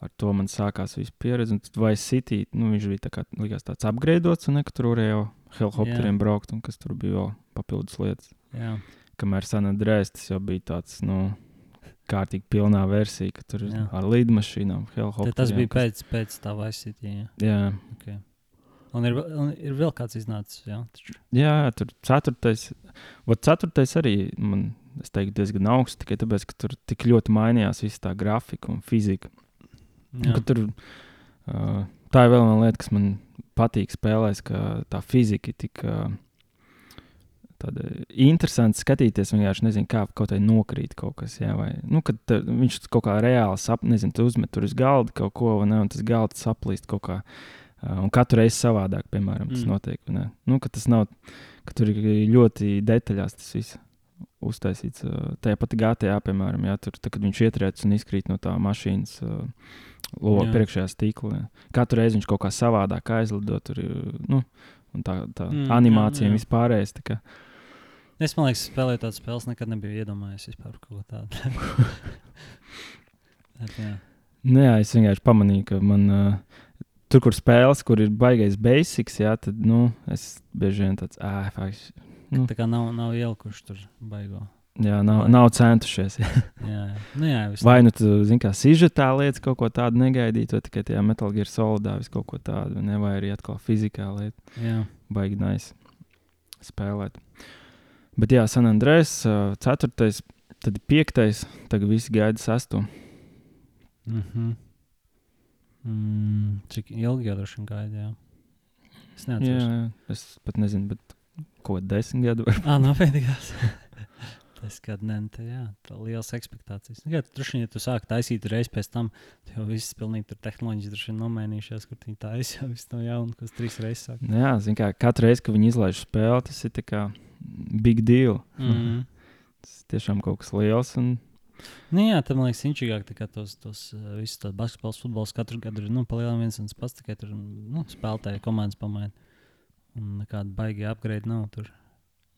ar to man sākās viss pieredze. Un tad Vice City, nu, viņš bija tā kā, likās tāds apgraidots, un ne, ka tur varēja jau helikopteriem braukt, un kas tur bija vēl papildus lietas. jā. Kamēr San Andrēs tas jau bija tāds, nu, kārtīgi pilnā versija, ka tur Jā. ar lidmašīnām, helikopteriem. Tas bija kas- pēc, pēc tā vaisītī. Jā. Jā, Okay. Un, ir, un ir vēl kāds iznācis. Jā, taču. Jā, tur ceturtais, vat ceturtais arī man, teiktu, diezgan augsts, tikai tāpēc, ka tur tik ļoti mainījās viss tā grafika un fizika. Un Tur, uh, tā ir vēl viena lieta, kas man patīk spēlēs, ka tā fizika ir tik uh, tāda interesanta skatīties. Vienkārši nezinu, kā kaut kā nokrīt kaut kas. Jā, vai, nu, kad te, viņš kaut kā reāli sap, nezinu, tu uzmet tur uz galda kaut ko, ne, un tas galds saplīst kaut kā. Uh, un katru reizi savādāk, piemēram, tas Mm. notiek. Nu, tas nav, ka tur ir ļoti detaļās tas viss uztaisīts. Tajā pat GTA, piemēram, jā, tur, tā, kad viņš ietriecis un izkrīt no tā mašīnas loga Jā. priekšējā stīklā. jā. Katru reizi viņš kaut kā savādāk aizlido. Tur, nu, un tā tā Mm, jā, animācija jā. un vispārējais. Es domāju, ka spēlēju tādas spēles, nekad nebiju iedomājies vispār ko tādu. Bet, jā. Nu, jā, es vienkārši pamanīju, ka man uh, tur, kur spēles, kur ir baigais basics, jā, tad nu, es bieži vien tāds - ah, faktiski. Nu, Tā kā nav, nav ielikuši tur baigo. jā, nav, nav centušies. Jā. Jā, jā. Nu, jā Vai nu tu zini, kā sižetā lietas kaut ko tādu negaidīt, vai tikai tajā Metal Gear Solidā vis kaut ko tādu, ne, vai arī atkal fizikā lieta. Jā. baigi nice spēlēt. Bet jā, San Andrēs, uh, ceturtais, tad ir piektais, tagad visi gaida sesto. Mm -hmm. mm, cik ilgi jau droši vien gaida? Jā. Es jā, es pat nezinu, bet ko desmit gadu var. Ah, pēdējās. Tas kad nē, tā, tā liels expectācijas. Nu, Jā, droši vien, ja tu sāki taisīt reiz pēc tam, tad jau viss pilnīgi tur tehnoloģijas droši vien nomainījušās, kur viņi taisa jau viss no jauna, kas trīs reizes sāk. Jā, zin kā, katru reizi, kad viņi izlaiž spēli, tas ir kā big deal. Mm. Tas tiešām kaut kas liels. Un, Nu, jā, tam liekas, inčīgāk kā tos, tos uh, visus tādus basketbols, futbols katru gadu ir nu, palielinājums viens un tas pats, tikai tur nu, spēlētāji komandas pamaina. Un nekāda baigta upgrade nav tur.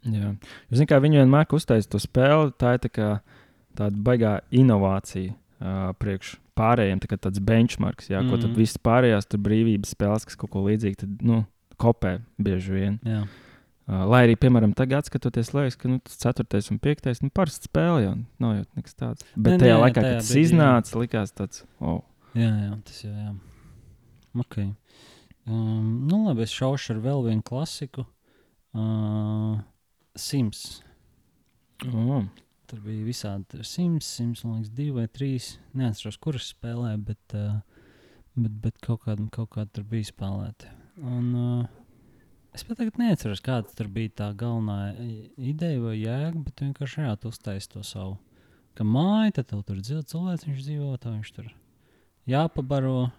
Jā. Jūs zināt, kā viņi vienmēr uztaisīja to spēli, tā ir tā kā tāda baigā inovācija uh, priekš pārējiem, tā kā tāds benchmarks, jā, mm. ko tad Mhm. visas pārējās tur brīvības spēles, kas kaut ko līdzīgu, tad, nu, kopē bieži vien. Jā, Uh, lai arī, piemēram, tagad, skatoties, liekas, ka nu, tas 4. un 5. nu, parasti spēle jau nav jau nekas tāds. Bet Ne, tajā ne, laikā, tajā kad tas jā. iznāca, likās tāds, oh, jā, jā tas jau jā. Okay. Um, nu, labi, es šaušu ar vēl vienu klasiku. Uh, Sims. oh. Tur bija visādi tur Sims, Sims, man liekas, divi vai trīs. Neatceros, kuras spēlēja, bet, uh, bet, bet kaut kāda kaut kā tur bija spēlēta. Un, uh, es pat tagad neatceros, kāda tur bija tā galvenā ideja vai jēga, bet vienkārši jā, tu uztaisīji to savu. Ka māja, tad tev tur dzīvo cilvēks, viņš dzīvo, tā viņš tur jāpabaro.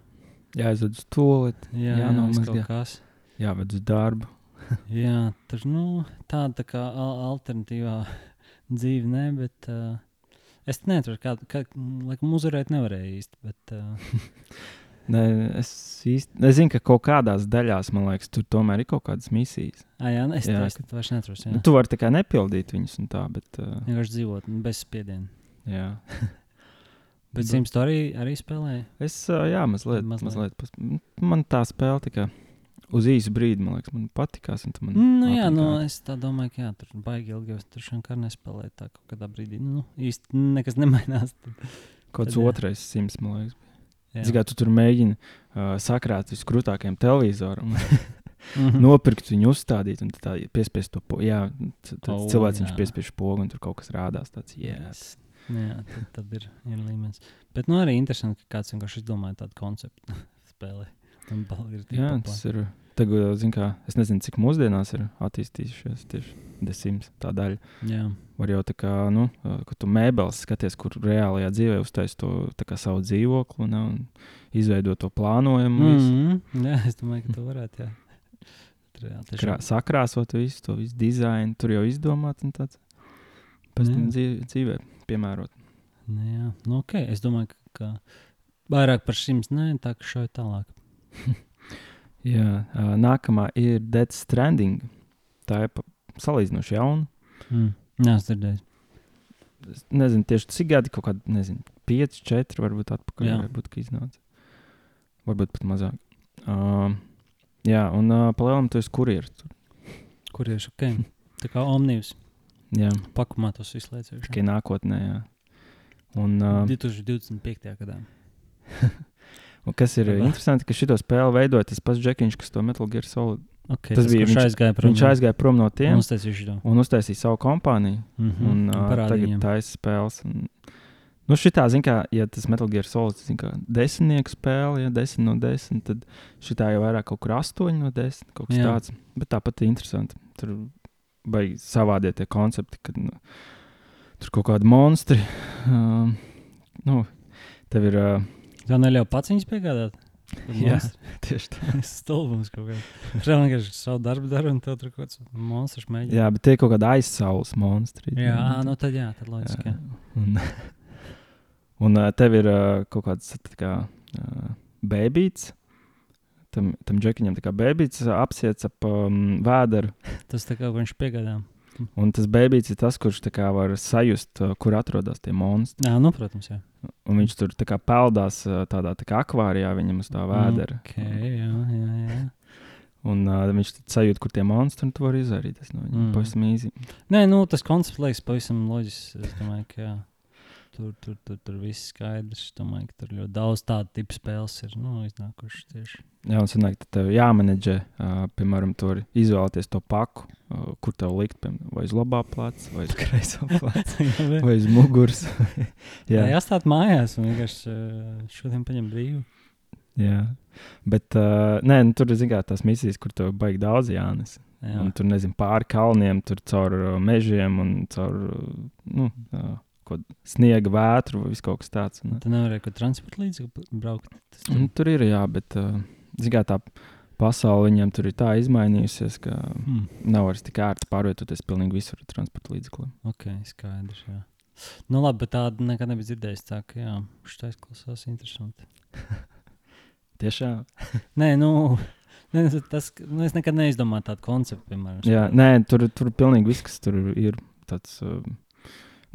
jāizved uz to lietu, Jā, Jā, jā nav viss mazgā. kaut kas. jāved uz darbu. Jā, tur nu, tāda tā kā al alternatīvā dzīve, ne, bet uh, es neatceros, kā, kā laikam uzvarēt nevarēja īsti. Bet, uh, Nē, es īsti es zinu, ka kaut kādās daļās, man liekas, tur tomēr ir kaut kādas misijas. Ah, jā, es Jā, jā, es- es to vairs neatrodu. Nu, Jā. tu vari tā kā nepildīt viņus un tā, bet. Uh, Vienkārši dzīvot nu, bez spiediena. jā. Bet Sims to arī, arī spēlēja. Es, uh, jā, mazliet. Mazliet. mazliet. pas- Man tā spēle tikai uz īsu brīdi, man liekas, man patīkās. Man Nu, jā, nu, apnikā. es tā domāju, ka jā, tur baigi ilgi. Es tur šodien nespēlēju tā kaut kādā brīdī. Nu, īsti nekas nemainās. Tad, Kaut kāds otrais simts, man liekas. jā. Zini, kā tu tur mēģini uh, sakrāt viskrūtākajam televizoram, Mhm. nopirkt viņu, uzstādīt un tā piespiest to pogu. Jā, tad O, cilvēks jā. piespiež pogu un tur kaut kas rādās. Tāds, Yes. Jā, tad, tad ir, ir līmenis. Bet nu, arī interesanti, ka kāds vienkārši izdomāja tādu konceptu spēlē. Un bal- ir tik jā tas ir. Tagad, kā, es nezinu, cik mūsdienās ir attīstījušies tieši desmit tā daļa. Jā, Var jau tā kā, nu, ka tu mēbeles skaties, kur reālajā dzīvē uztaisīt to kā savu dzīvokli ne, un izveidot to plānojumu. mm visu. -hmm. jā es domāju, ka tu varētu. Jā. Tiešām. Krā, sakrāsot visu to visu dizainu, tur jau izdomāt un tāds pēc tam dzīvē, dzīvē piemērot. Nu, jā, nu, ok. Es domāju, ka, vairāk par šīm nē, tā kā šauj tālāk. Jā, nākamā ir Dead Stranding. Tā ir salīdzinoši jauna. Mm. Jā, es dzirdēju. Es nezinu, tieši cik gadi, kaut kādi, nezinu, 5, 4, varbūt atpakaļ. Jā. Varbūt, ka iznāca. Varbūt pat mazāk. Uh, jā, un uh, palielam tu esi kurjeris. tur. Kur ir ok? Tā kā omnibus Jā, pakumā tos visu laiku. tikai nākotnē. Jā. Un, uh, 2025. gadā. un kas ir Labi. interesanti, ka šito spēli veidoja tas pats Džekiņš, kas to Metal Gear Solid. Okay, Tas tas bija viņš aizgāja prom. Viņš aizgāja prom no tiem Un uztaisīja un uztaisīja savu kompāniju. Mm -hmm. un uh, tagad viņam. taisa spēles. Un, nu, šitā, zin, kā, ja tas Metal Gear Solid ir desmitnieku spēle, ja desmit no desmit, tad šitā jau vairāk kaut kur astoņi no desmit, kaut kas Jā. tāds. Bet tāpat ir interesanti. Tur baigi savādie tie koncepti, kad nu, tur kaut kādi monstri. Um, nu, tev ir uh, Tā neļauj pats viņus piegādāt. Jā. tieši tā. Stulbums kaut kāds. Reāli vienkārši savu darbu dara un tev tur kaut kāds monstrs mēģina. Jā, bet tie kaut kādi aizsaules monstri. jā ā, nu tad jā, tad loģiski. Jā. Un, un tev ir kaut kāds kā, bēbīts. Tam, tam džekiņam tā kā bēbīts apsiets ap um, vēderu. Tas tā kā viņš piegādā. Un tas bēbīts ir tas, kurš kā var sajust, uh, kur atrodas tie monstri. Jā, nu, protams, jā. Un viņš tur kā peldās uh, tādā tā kā akvārijā viņam uz tā vēdera. Ok, jā, jā, jā. Un uh, viņš sajūt, kur tie monstri un tu vari izvairīties no viņiem. Mm. Pavisam īsi. Nē, nu, tas koncepts liekas pavisam loģisks. Es domāju, ka jā. Tur, tur, tur, tur viss skaidrs. Es domāju, ka tur ļoti daudz tādu tipu spēles ir nu, iznākušas tieši. Jā, un sanāk, tad tev jāmenedžē, uh, piemēram, tur izvēlēties to paku, uh, kur tev likt, piemēram, vai uz labā plāca, vai uz kreisā plāca, vai uz muguras. Jā, jā, jāstāv mājās un vienkārši uh, šodien paņem brīvu. jā. Bet uh, nē, nu, tur ir tās misijas, kur tev baigi daudz jānes. Jā, Un tur nezinu, pāri kalniem, tur caur uh, mežiem un caur uh, nu, uh, kaut sniega vētru vai kaut kas tāds. Un, Tu nevarēji kaut transporta līdzekli braukt. Tas un tur ir, jā, bet uh, zināmā tā pasaule viņiem tur ir tā izmainījusies, ka Hmm. nav vairs tik ērti pārvietoties pilnīgi visur ar transporta līdzekli. Ok, skaidrs. Jā. Nu, labi, bet tādu nekad nebija dzirdējis. Tā kā jā, šis izklausās interesanti. Tiešām. Nē, nu, ne, tas, nu, es nekad neizdomāju tādu konceptu, piemēram. Jā, nē, tur, tur pilnīgi viss, kas tur ir, tāds uh,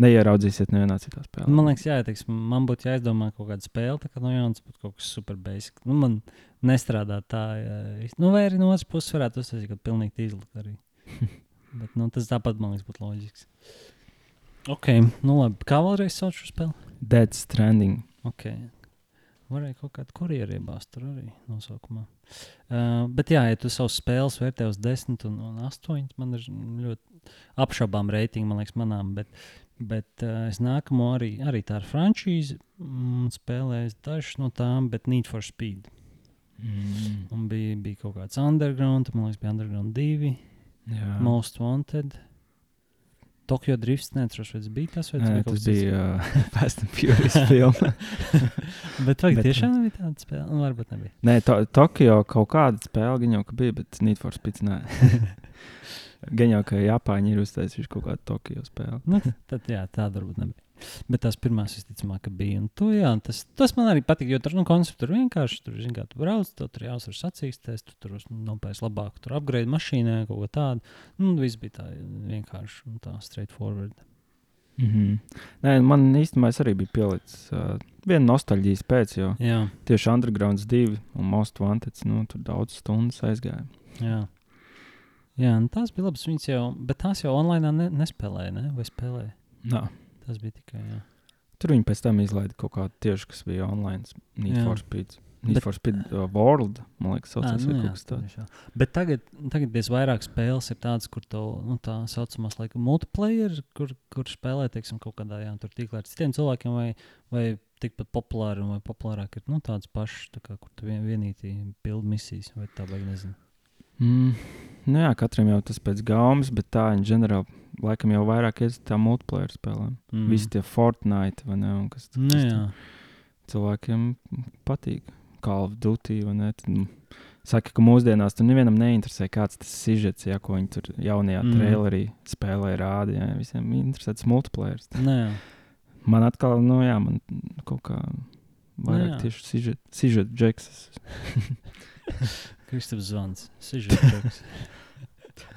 neieraudzīsiet nevienā citā spēlē. Man liekas, jā, teiks, man būtu jāizdomā kaut kāda spēle, tā kā no jaunas būtu kaut kas super basic. Nu, man nestrādā tā, jā, nu, vai arī no otras puses varētu uztaisīt kaut pilnīgi tīzli arī. Bet, nu, tas tāpat man liekas būtu loģisks. Ok, nu labi. Kā vēlreiz sauc šo spēli? Dead Stranding. Ok. Varēja kaut kādu kurjeru iebāzt tur arī nosaukumā. Uh, bet, jā, ja tu savus spēles vērtē uz 10 un, un 8, man ir ļoti apšaubām reitingi, man liekas, manām. Bet, bet uh, es nākamo arī, arī tā ir frančīze. Mm, spēlēju dažas no tām, bet Need for Speed. Mm. Un bija, bija kaut kāds underground, man liekas, bija underground 2, Jā, Most Wanted. Tokyo Drifts, neatceros, vai tas bija tas, vai tas bija kaut tas kas bija uh, Fast and Furious filma. Bet vai tiešām bija tāda spēle? Nu, varbūt nebija. Nē, to, Tokio kaut kāda spēle gan jau ka bija, bet Need for Speed nē. Gan jau, ka Japāņi ir uztaisījuši kaut kādu Tokio spēli. Nu, tad jā, tāda varbūt nebija. Bet tās pirmās, visticamāk, ka bija. Un to, jā, tas, tas man arī patīk, jo tur nu, koncepts tur vienkārši tur, zin, tu brauc, tu tur jāuzsver sacīksties, tu tur nopērci labāk, tur apgrade mašīnā kaut ko tādu. Nu, viss bija tā vienkārši un tā straightforward. Mm -hmm. Nē, man īstenībā arī bija pielicis uh, viena nostalģijas pēc, jo Jā, tieši Underground 2 un Most Wanted, nu, tur daudz stundas aizgāja. jā. Jā, nu, tās bija labas. Viņas jau, bet tās jau online ne, nespēlēja, ne? vai spēlēja? Nā. Tas bija tikai. Jā. Tur viņi pēc tam izlaida kaut kādu tieši, kas bija online. Need Jā. for Speed. Need Bet- for Speed uh, World, man liekas, saucās nu vai jā, tāds. Bet tagad, tagad diez vairāk spēles ir tādas, kur to nu, tā saucamās laikam, multiplayer, kur, kur spēlē teiksim, kaut kādā jā, tur tīklā ar citiem cilvēkiem, vai, vai tikpat populāri, vai populārāk ir nu, tādas pašas, tā kā, kur tu vien, vienīgi pildi misijas, vai tā vai nezinu. Mm, nu jā, katram jau tas pēc gaumas, bet tā, in general, laikam jau vairāk iet uz tā multiplayer spēlēm. Mm. Mm. Visi tie Fortnite, vai ne, kas, Nu, kas jā, tur cilvēkiem patīk. Call of Duty, vai ne? Tad, nu, Saka, ka mūsdienās tur nevienam neinteresē, kāds tas sižets, ja, ko viņi tur jaunajā Mm. mm. trailerī spēlē, rāda. Jā, visiem interesē tas multiplayer. nu, jā. Man atkal, nu jā, man kaut kā vairāk jā. tieši sižet, sižet džeksas. Kristaps Zvans, Sižets.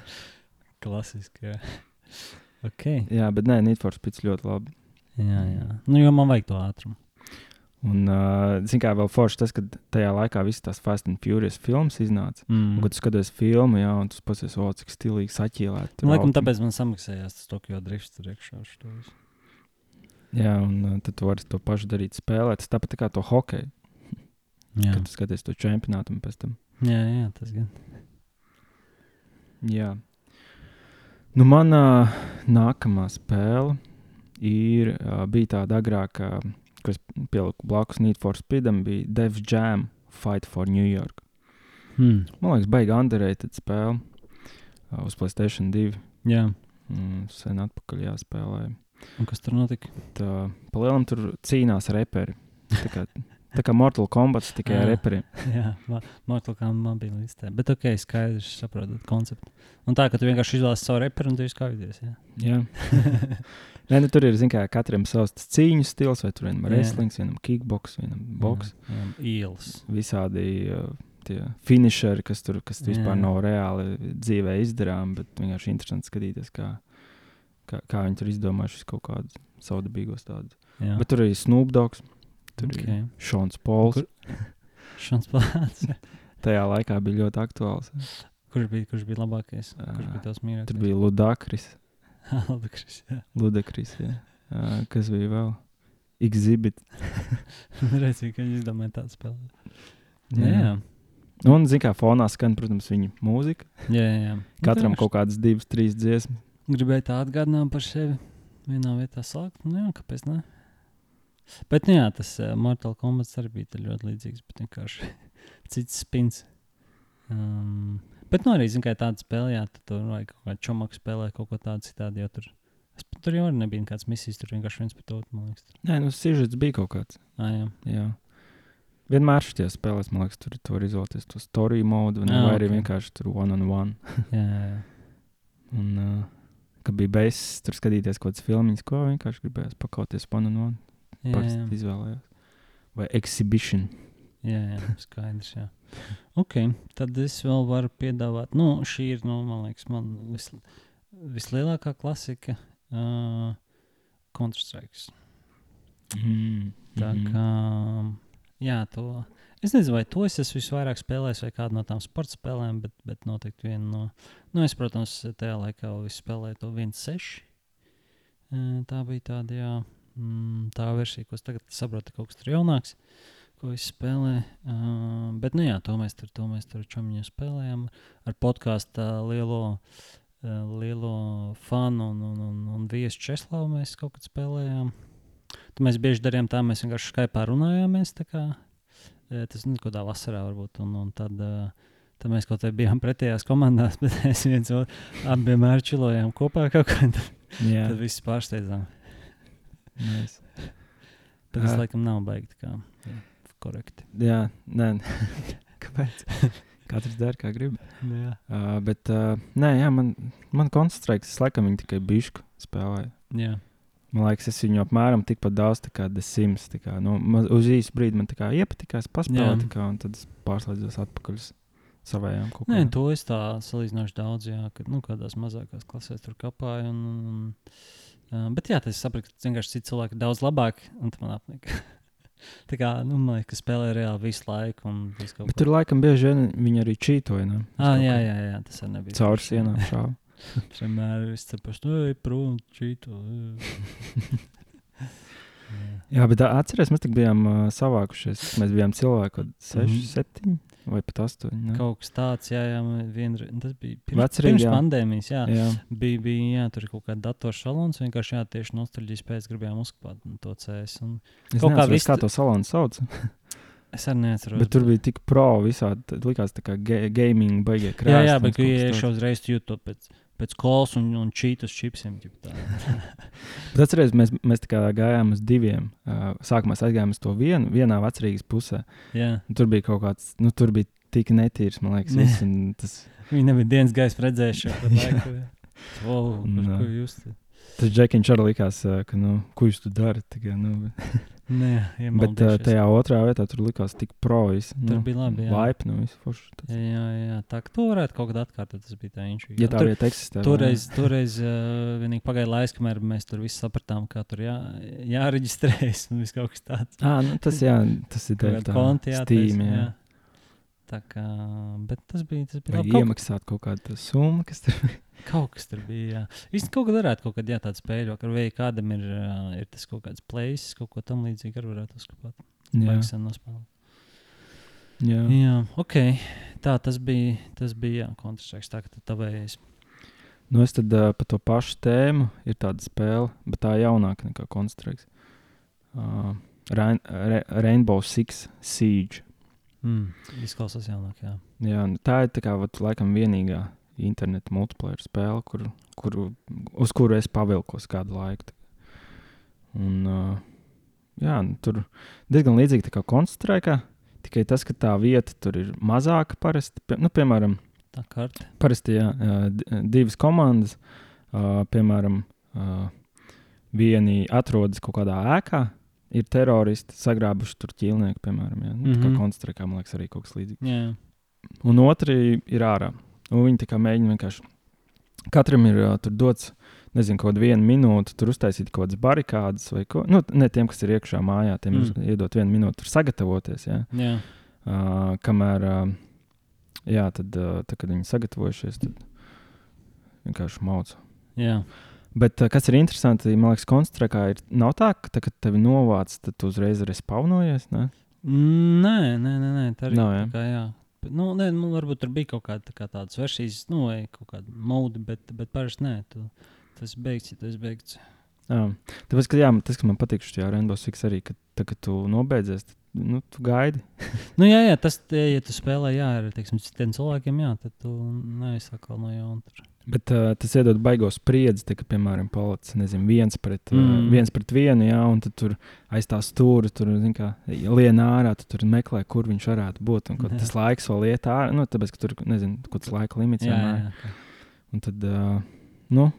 Klasiski, jā. Ok. Jā, bet nē, Need for Speed ļoti labi. Jā, jā. Nu, jo man vajag to ātrumu. Un, uh, zin kā, vēl forši tas, ka tajā laikā visas tās Fast and Furious filmas iznāca. Mm. Un, kad tu skaties filmu, jā, un tu pasies, o, cik stilīgi saķīlēt. Nu, laikam, tāpēc man samaksājās tas Tokyo drifts tur iekšā. Jā, un uh, tad tu vari to pašu darīt, spēlēt. Tas tāpat tā kā to hokeju, Jā. kad tu skaties to čempionātu un pēc tam. Jā, jā, tas gan. Jā. Nu, manā nākamā spēle ir, uh, bija tāda agrāk, uh, kas pieliku blakus Need for Speedam, bija Devs Jam Fight for New York. Hmm. Man liekas, baigi underrated spēle uh, uz Playstation 2. Jā. Mm, sen atpakaļ jāspēlē. Un kas tur notika? Tā palielam tur cīnās reperi. Tā kā, Mortal Kombat tikai ar reperiem. Jā, Mortal Kombat bija tam. Bet ok, skaidrs, saprotat konceptu. Un tā, ka tu vienkārši izvēlies savu reperu un tu izkāpjies. Jā. Jā. Nē, nu, tur ir, zin kā, katram savs cīņu stils, vai tur vienam Jā. wrestling, vienam kickbox, vienam boks. Jā, jā, ielas. Visādi uh, tie finisheri, kas tur kas Jā. vispār nav reāli dzīvē izdarām, bet vienkārši interesanti skatīties, kā, kā, kā viņi tur izdomājuši kaut kādus saudabīgos tādus. Bet tur arī Snoop Dogs, tur okay. ir Šons Pols. Kur- Šāds plāns. Tajā laikā bija ļoti aktuāls. kurš, bija, kurš bija labākais? Kurš bija tavs mīļākais? Tur bija Ludakris. Ludakris. jā. Ludakris jā. Uh, kas bija vēl? Exhibit. Redzīgi, ka viņi izdomāja tādu spēli. Jā, jā. Un, zināmā kā fonā skan, protams, viņa mūzika. jā, jā, jā. Katram Nu, kaut kādas divas, trīs dziesmas. Gribēju tā atgādināt par sevi. Vienā vietā sākt. Nu, jā, kāpēc ne? Bet, nu, jā, tas uh, Mortal Kombat arī bija ļoti līdzīgs, bet vienkārši cits spins. Um, bet, nu, arī, zinu, kā tāda spēlē, jā, tur vajag kaut kādu čomaku spēlēt, kaut ko tādu citādi, tur, es, tur jau arī nebija nekāds misijas, tur vienkārši viens pret otru, man liekas. Tur. Nē, nu, sižets bija kaut kāds. Ah, jā. Jā. Vienmēr šajās spēlēs, man liekas, tur tu vari izvēlēties to story modu, vai, Ah, vai arī ok. vienkārši tur one on one. jā, jā, jā. Un, uh, kad bija beigas, tur skatīties kaut kādas filmas, ko vienkārši gribējās pakauties one on one. Jā. izvēlējās. Vai exhibition. Jā, jā, skaidrs. Jā. Ok, tad es vēl varu piedāvāt. Nu, šī ir, nu, man liekas, man vis, vislielākā klasika. Uh, Counter-Strike. Mm. Tā mhm. kā, jā, to. Es nezinu, vai to es esmu visvairāk spēlējis, vai kādu no tām sporta spēlēm, bet, bet noteikti viena no. Nu, es, protams, tajā laikā visu spēlēju to 1.6. Uh, Tā bija tāda, jā, mm, tā versija, ko es tagad saprotu, ka kaut kas tur jaunāks, ko es spēlēju. Uh, bet, nu jā, to mēs tur, to mēs tur čomiņā spēlējām ar podkāstu lielo, uh, lielo fanu un, un, un, un viesu Česlavu mēs kaut kad spēlējām. Tad mēs bieži darījām tā, mēs vienkārši Skype runājāmies. tā Kā, tas ir kaut kādā vasarā, varbūt. Un, un tad, e, tad mēs kaut kā bijām pretējās komandās, bet mēs viens otru abi vienmēr čilojām kopā kaut kā. un Tad, Jā, tad viss pārsteidzām. Nice. Bet tas laikam nav beigts kā jā, korekti. Jā, nē, kāpēc? Katrs dara, kā grib. Jā, Uh, bet, uh, nē, jā, man, man koncentrējas, es laikam viņu tikai bišku spēlēju. jā. Man liekas, es viņu apmēram tikpat daudz kā The Sims. tā Kā, nu, maz- uz īsu brīdi man kā iepatikās, tā kā, un tad es pārslēdzos atpakaļ uz savējām kaut Nē, to es tā salīdzinoši daudz, jā, kad nu, kādās mazākās klasēs tur kapāju. Un, un, un, uh, bet jā, tas sapratu, ka vienkārši citi cilvēki ir daudz labāki, un man apnika. Tā kā, nu, man liekas, ka spēlē reāli visu laiku. un visu Bet tur laikam bieži vien viņi arī čītoja. Ne? Ah, jā, jā, jā, tas arī nebija. Caur jā. sienām šāva. Vienmēr ir izcepaši, nu, ej prom, čīto. Jā, bet ā, atceries, mēs tik bijām uh, savākušies. Mēs bijām cilvēki, kaut 6, Mhm. 7 vai pat 8. Ne? Kaut kas tāds, jā, jā man vienreiz, tas bija pirms, Vecrīgi, pirms jā. pandēmijas. Jā. Jā, Bija, bija jā, tur kaut kāda datorsalons, vienkārši jā, tieši nostalģijas pēc gribējām uzklāt to CS. Un es Kaut kā viss kā tu- to salonu sauc. es arī neatceros. Bet tur bija tik pro visādi. Likās, ga gaming beigas Jā, krāsa. jā, bet ja es uzreiz jūtu pēc, pēc kolas un, un čītus čipsiem. atceries, mēs, mēs gājām uz diviem. Uh, sākumā mēs aizgājām uz to vienu, vienā vecrīgas pusē. Un tur bija kaut kāds, nu, tur bija tik netīrs, man liekas, viss, tas, Viņi nebija dienas gaisa redzējuši. šo laiku. Wow, Nē. par ko jūs te? Tas Džekiņš arī likās, ka, nu, ko jūs tur darat? Tikai, nu, Nē, bet uh, tajā otrā vietā tur likās tik pro. Viss, Tur bija labi, jā. Laipni, nu, forši. Tas- Jā, jā, tā to varētu kaut kad atkārtot. Tas bija tā inčīgi. Ja tā vieta eksistē. vai ne? Toreiz, toreiz uh, vienīgi pagāja laiks, kamēr mēs tur visi sapratām, kā tur jā, jāreģistrējas un viss kaut kas tāds. Ā, nu, tas, jā, tas ir Kaut dēļ kāda tā konta jātaisa, Steam, jā. jā. Kā, bet tas bija, tas bija labi. Kaut, iemaksāt kaut kādu summu, kas tur kaut kas tur bija. Īsti kaut kad varētu kaut kad, jā, tāds spēļu, ka vai kādam ir, ir tas kaut kāds places, kaut ko tam līdzīgi arī varētu Vajag sen nospēlēt. jā. Jā, ok. Tā tas bija, tas bija, jā, kontrastrēks, tā tu tavējais. Nu, es tad uh, par to pašu tēmu ir tāda spēle, bet tā jaunāka nekā Constructs. Uh, Rain, Rainbow Six Siege. Mm, izklausās jaunāk, jā. Jā, tā ir tā kā, vat, laikam vienīgā interneta multiplayer spēle, kur, kur, uz kuru es pavilkos kādu laiku. Un, uh, jā, tur diezgan līdzīgi kā Constructs. Tikai tas, ka tā vieta tur ir mazāka parasti. Pie, nu, piemēram, Tā karte. Parasti jā, divas komandas, uh, piemēram, uh, vieni atrodas kaut kādā ēkā, ir teroristi sagrābuši tur ķīlnieku, piemēram, jā, nu, mm -hmm. kā konstruēkā, man liekas, arī kaut kas līdzīgs. Jā, Un otri ir ārā. Un viņi mēģina vienkārši. Katram ir uh, tur dots, nezinu, kaut kāda viena minūte, tur uztaisīt kaut kādas barikādas vai ko. Nu, ne tiem, kas ir iekšā mājā, tiem Mm. mm. iedot vienu minūti, tur sagatavoties. Jā. jā. Uh, kamēr, uh, jā, tad, uh, tad, kad viņi sagatavojušies, tad vienkārši mauc. jā. Bet uh, kas ir interesanti, man liekas, konstruēkā ir nav tā, ka, tā, kad tevi novāc, tad tu uzreiz arī spaunojies. Ne? Nē, nē, nē, nē tā arī Nav, tā jā? kā, jā. Bet, nu, nē, nu, varbūt tur bija kaut kāda tā kā tādas versijas, nu, vai kaut kāda mode, bet, bet parasti nē. Tu, tas beigts, tas beigts. Jā. Tāpēc, ka, jā, tas, kas man patīk šajā Rainbow Six arī, ka, tā, kad tu nobeidzies, tad nu, tu gaidi. Nu, jā, jā, tas, ja tu spēlē, jā, ar teiksim, citiem cilvēkiem, jā, tad tu neizsaka no jauna. tur. Bet uh, tas iedod baigos spriedzi, ka, piemēram, palicis nezinu, viens, pret, mm. Uh, viens pret vienu, jā, un tur aiz tā stūra, tur zin kā, lien ārā, tu tur meklē, kur viņš varētu būt. Un, tas laiks vēl iet ārā, nu, tāpēc, ka tur nezinu, kaut kāds laika limits. Jā, jā, jā. Un tad, uh, nu,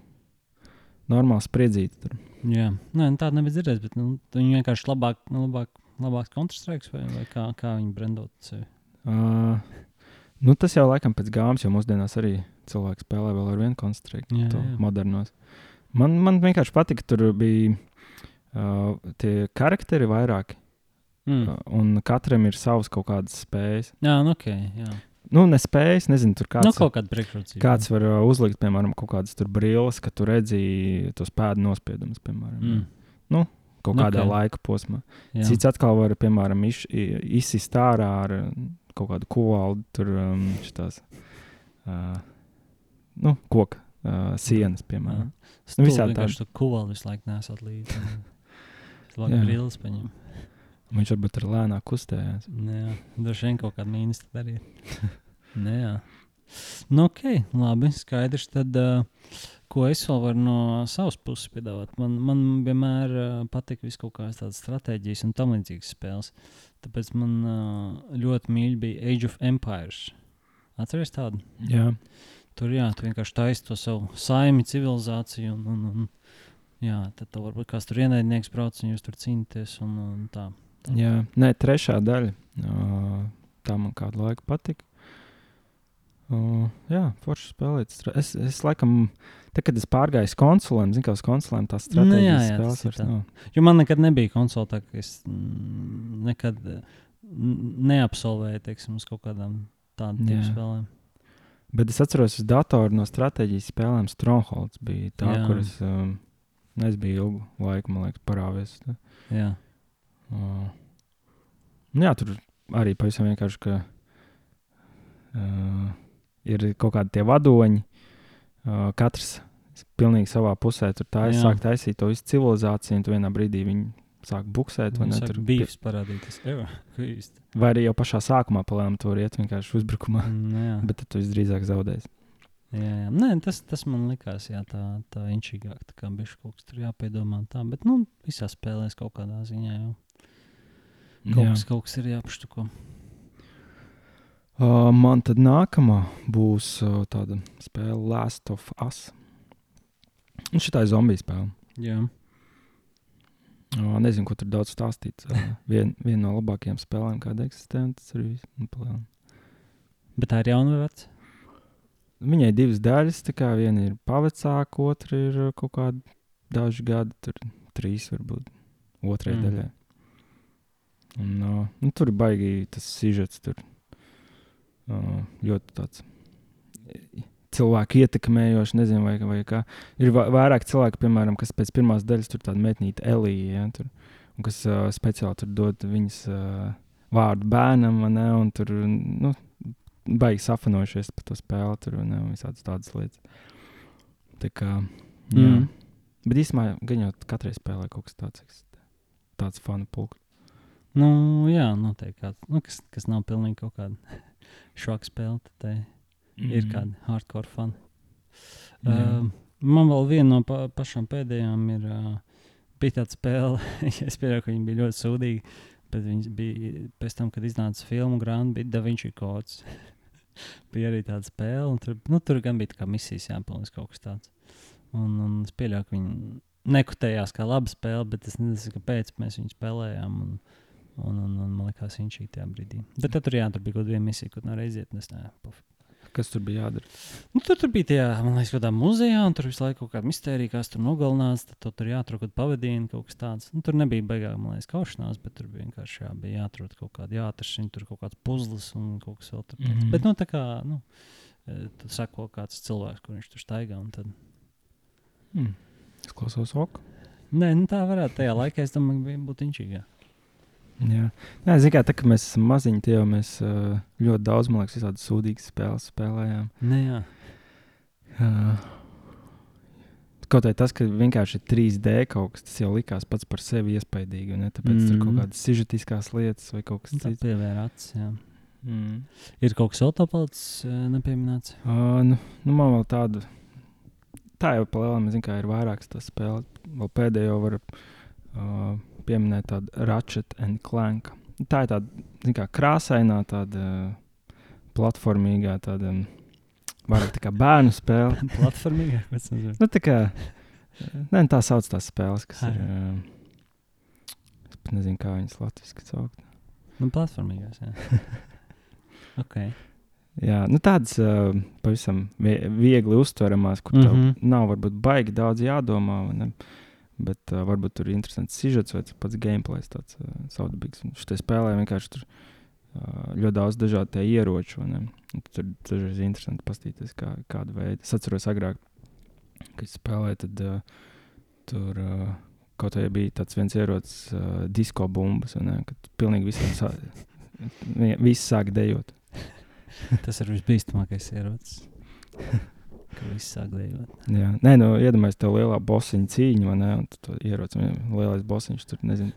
normāli spriedzīt. Tur. jā. Nē, nu, tāda nebija dzirdēta, bet nu, viņi vienkārši labāk, nu, labāk, labāks kontrastrēks vai, vai kā, kā viņi brendot sevi. Uh, nu, tas jau laikam pēc gāmas, jo mūsdienās arī cilvēki spēlē vēl ar vienu konstrukciju, modernos. Man, man vienkārši patika, ka tur bija uh, tie karakteri vairāki, Mm. uh, un katram ir savas kaut kādas spējas. Jā, nu, ok. Jā. Nu, ne spējas, nezinu, tur kāds. Nu, kaut kāda priekšrocība. Kāds var uh, uzlikt, piemēram, kaut kādas tur brilles, ka tu redzi tos pēdu nospiedumus, piemēram, Mm. kaut Nu, kādā ok. laika posmā. Jā. Cits atkal var, piemēram, izsist ārā ar kaut kādu kuvaldu, tur um, šitās, uh, nu, koka uh, sienas, piemēram. Nu, Nu, visā visādi tā kā kuvali visu laiku nesat līdzi. Jā. Labi, brīlis paņem. Viņš varbūt ir lēnāk kustējās. Jā, droši vien kaut kāda mīnus tad arī. Nē, jā. Nu, ok, labi, skaidrs. Tad, uh, ko es vēl varu no savas puses piedāvāt? Man, man vienmēr uh, patīk vis kaut kādas tādas stratēģijas un tam līdzīgas spēles. Tāpēc man uh, ļoti mīļi bija Age of Empires. Atceries tādu? Jā, Tur jā, tu vienkārši taisi to savu saimi, civilizāciju un, un, un Jā, tad tev varbūt kāds tur ienaidnieks brauc un jūs tur cīnāties. Un, un tā. tā. Jā, nē, trešā daļa. Uh, tā man kādu laiku patika. Uh, jā, forši spēlēt. Es, es laikam, tad, kad es pārgāju uz konsolēm, zinu, ka uz konsolēm tās Nu, stratēģijas spēles ir vairs nav. Jo man nekad nebija konsola, tā ka es nekad neapsolvēju teiksim, uz kaut kādām tādām spēlēm. Bet es atceros, uz datora no stratēģijas spēlēm Strongholds bija tā, Jā. kur es, um, es biju ilgu laiku, man liekas, parāvies. Jā, Uh, nu jā, tur arī pavisam vienkārši, ka uh, ir kaut kādi tie vadoņi, uh, katrs pilnīgi savā pusē. Tur tā ir Jā. sāk taisīt to visu civilizāciju, un tu vienā brīdī viņi sāk buksēt. vai ne, tas tur ir bijis parādīties. Īsti. Vai arī jau pašā sākumā palēnām to iet vienkārši uzbrukumā, Mm, jā. bet tad tu visdrīzāk zaudēsi. Jā, jā. Nē, tas, tas man likās, jā, tā, tā inčīgāk. Tā kā bija kaut kas tur jāpiedomā. Tā. Bet, nu, visā spēlēs kaut kādā ziņā jau kaut, Jā. kas, kaut kas ir jāpaštuko. Uh, man tad nākamā būs uh, tāda spēle, Last of Us. Un šī ir zombiju spēle. Jā, Uh, nezinu, ko tur daudz stāstīt. Uh, Viena vien no labākajām spēlēm, kāda eksistē. Tas viss. Nu, palēnām. bet tā ir jauna vai veca? Viņai ir divas daļas. Viena ir pavecāka, otra ir uh, kaut kāda daži gadi, tur trīs varbūt otrajai Mm. daļai. Un, uh, nu, tur ir baigi tas sižets. Tur ļoti tāds cilvēku ietekmējošs, nezinu, vai, vai kā. Ir va- vairāk cilvēku, piemēram, kas pēc pirmās daļas tur tāda metnīta Elīja, ja, tur, un kas uh, speciāli tur dod viņas uh, vārdu bērnam, ne, un tur, nu, baigi safanojušies par to spēli, tur, un ne, un visādas tādas lietas. Tā kā, jā. Mm. Bet īstenībā, gan jau katrai spēlē kaut kas tāds, eksistē. tāds fanu pulks. Nu, jā, noteikti. Kāds, nu, kas, kas nav pilnīgi kaut kāda šoka spēle, tad mm. ir kāda hardcore fani. Jā. Uh, man vēl viena no pa, pašām pēdējām ir. Uh, bija tāda spēle, es pieņemu, ka viņi bija ļoti sūdīgi. Bet viņi bija pēc tam, kad iznāca filmu grāmata, bija Da Vinci kods. bija arī tāda spēle, un tur, nu, tur gan bija tā misijas jāpilnās kaut kas tāds. Un, un es pieļauju, ka viņi nekutējās kā laba spēle, bet es nezinu, kāpēc mēs viņu spēlējām. Un, un, un, un man liekas, viņš ir tajā brīdī. Bet tad tur, jā, tur bija kaut kāda viena misija, kur nevar aiziet. Es ne, puf. Kas tur bija jādara? Nu, tur, tur bija tajā, man liekas, kādā muzejā, un tur visu laiku kaut kāda mistērija, kas tur nogalinās. Tad tu tur jāatrod kaut kāda pavadījuma, kaut kas tāds. Nu, tur nebija beigās, man liekas, kaušanās, bet tur bija vienkārši jā, bija jāatrod kaut kāda jāatrod, tur kaut kāds puzlis un kaut kas vēl tur. Mm. -hmm. Bet, nu, tā kā, nu, eh, tu sako kāds cilvēks, kur viņš tur staigā. un Tad... Hmm. Es klausos ok. Nē, nu, tā varētu tajā laikā, es domāju, bija būt inčīgā. Jā, Nē, zin, kā, tā kā mēs esam maziņi, tie jau mēs ļoti daudz, man liekas, visādas sūdīgas spēles spēlējām. Nē, jā. Uh, kaut arī tas, ka vienkārši ir 3D kaut kas, tas jau likās pats par sevi iespaidīgi. Ne? Tāpēc mm. tur kaut Mhm. kādas sižetiskās lietas vai kaut kas Tā cits. acis. Jā. Mm. Ir kaut kas vēl tāds palicis nepieminēts. Uh, nu, nu, man vēl tādu. Tā jau palielinām, zinu, kā ir vairākas tās spēles. Vēl pēdējo var uh, pieminēt tādu Ratchet and Clank. Tā ir tāda, kā krāsainā, tāda uh, platformīgā, tāda um, vairāk tā kā bērnu spēle. Platformīgā? Nu, tā kā, ne, tā sauc tās spēles, kas Ah, ir. Um, es pat nezinu, kā viņas latviešu sauc. Nu, platformīgās, jā. ok. Jā, nu tādas uh, pavisam vie viegli uztveramās, kur mm -hmm. Nav varbūt baigi daudz jādomā. ne? Bet uh, varbūt tur ir interesants sižets vai pats gameplay, tāds uh. Un Šai spēlē vienkārši tur uh, ļoti daudz dažādu ieroču. ne? Un Tur dažreiz ir interesanti paskatīties, kā, kādu veidu. Es atceros agrāk, kad spēlēju, tad uh, tur uh, kaut kā bija tāds viens ierocis, uh, disko bumbas, ne? kad pilnīgi visiem sā... vi- visi sāk dejot. Tas ir visbīstamākais ierocis. Ka viss sāk dejot. Jā, nē, nu, iedomājieties, tev lielā bosiņa cīņa, vai ne? Un tu vien- lielais bosiņš tur, nezinu,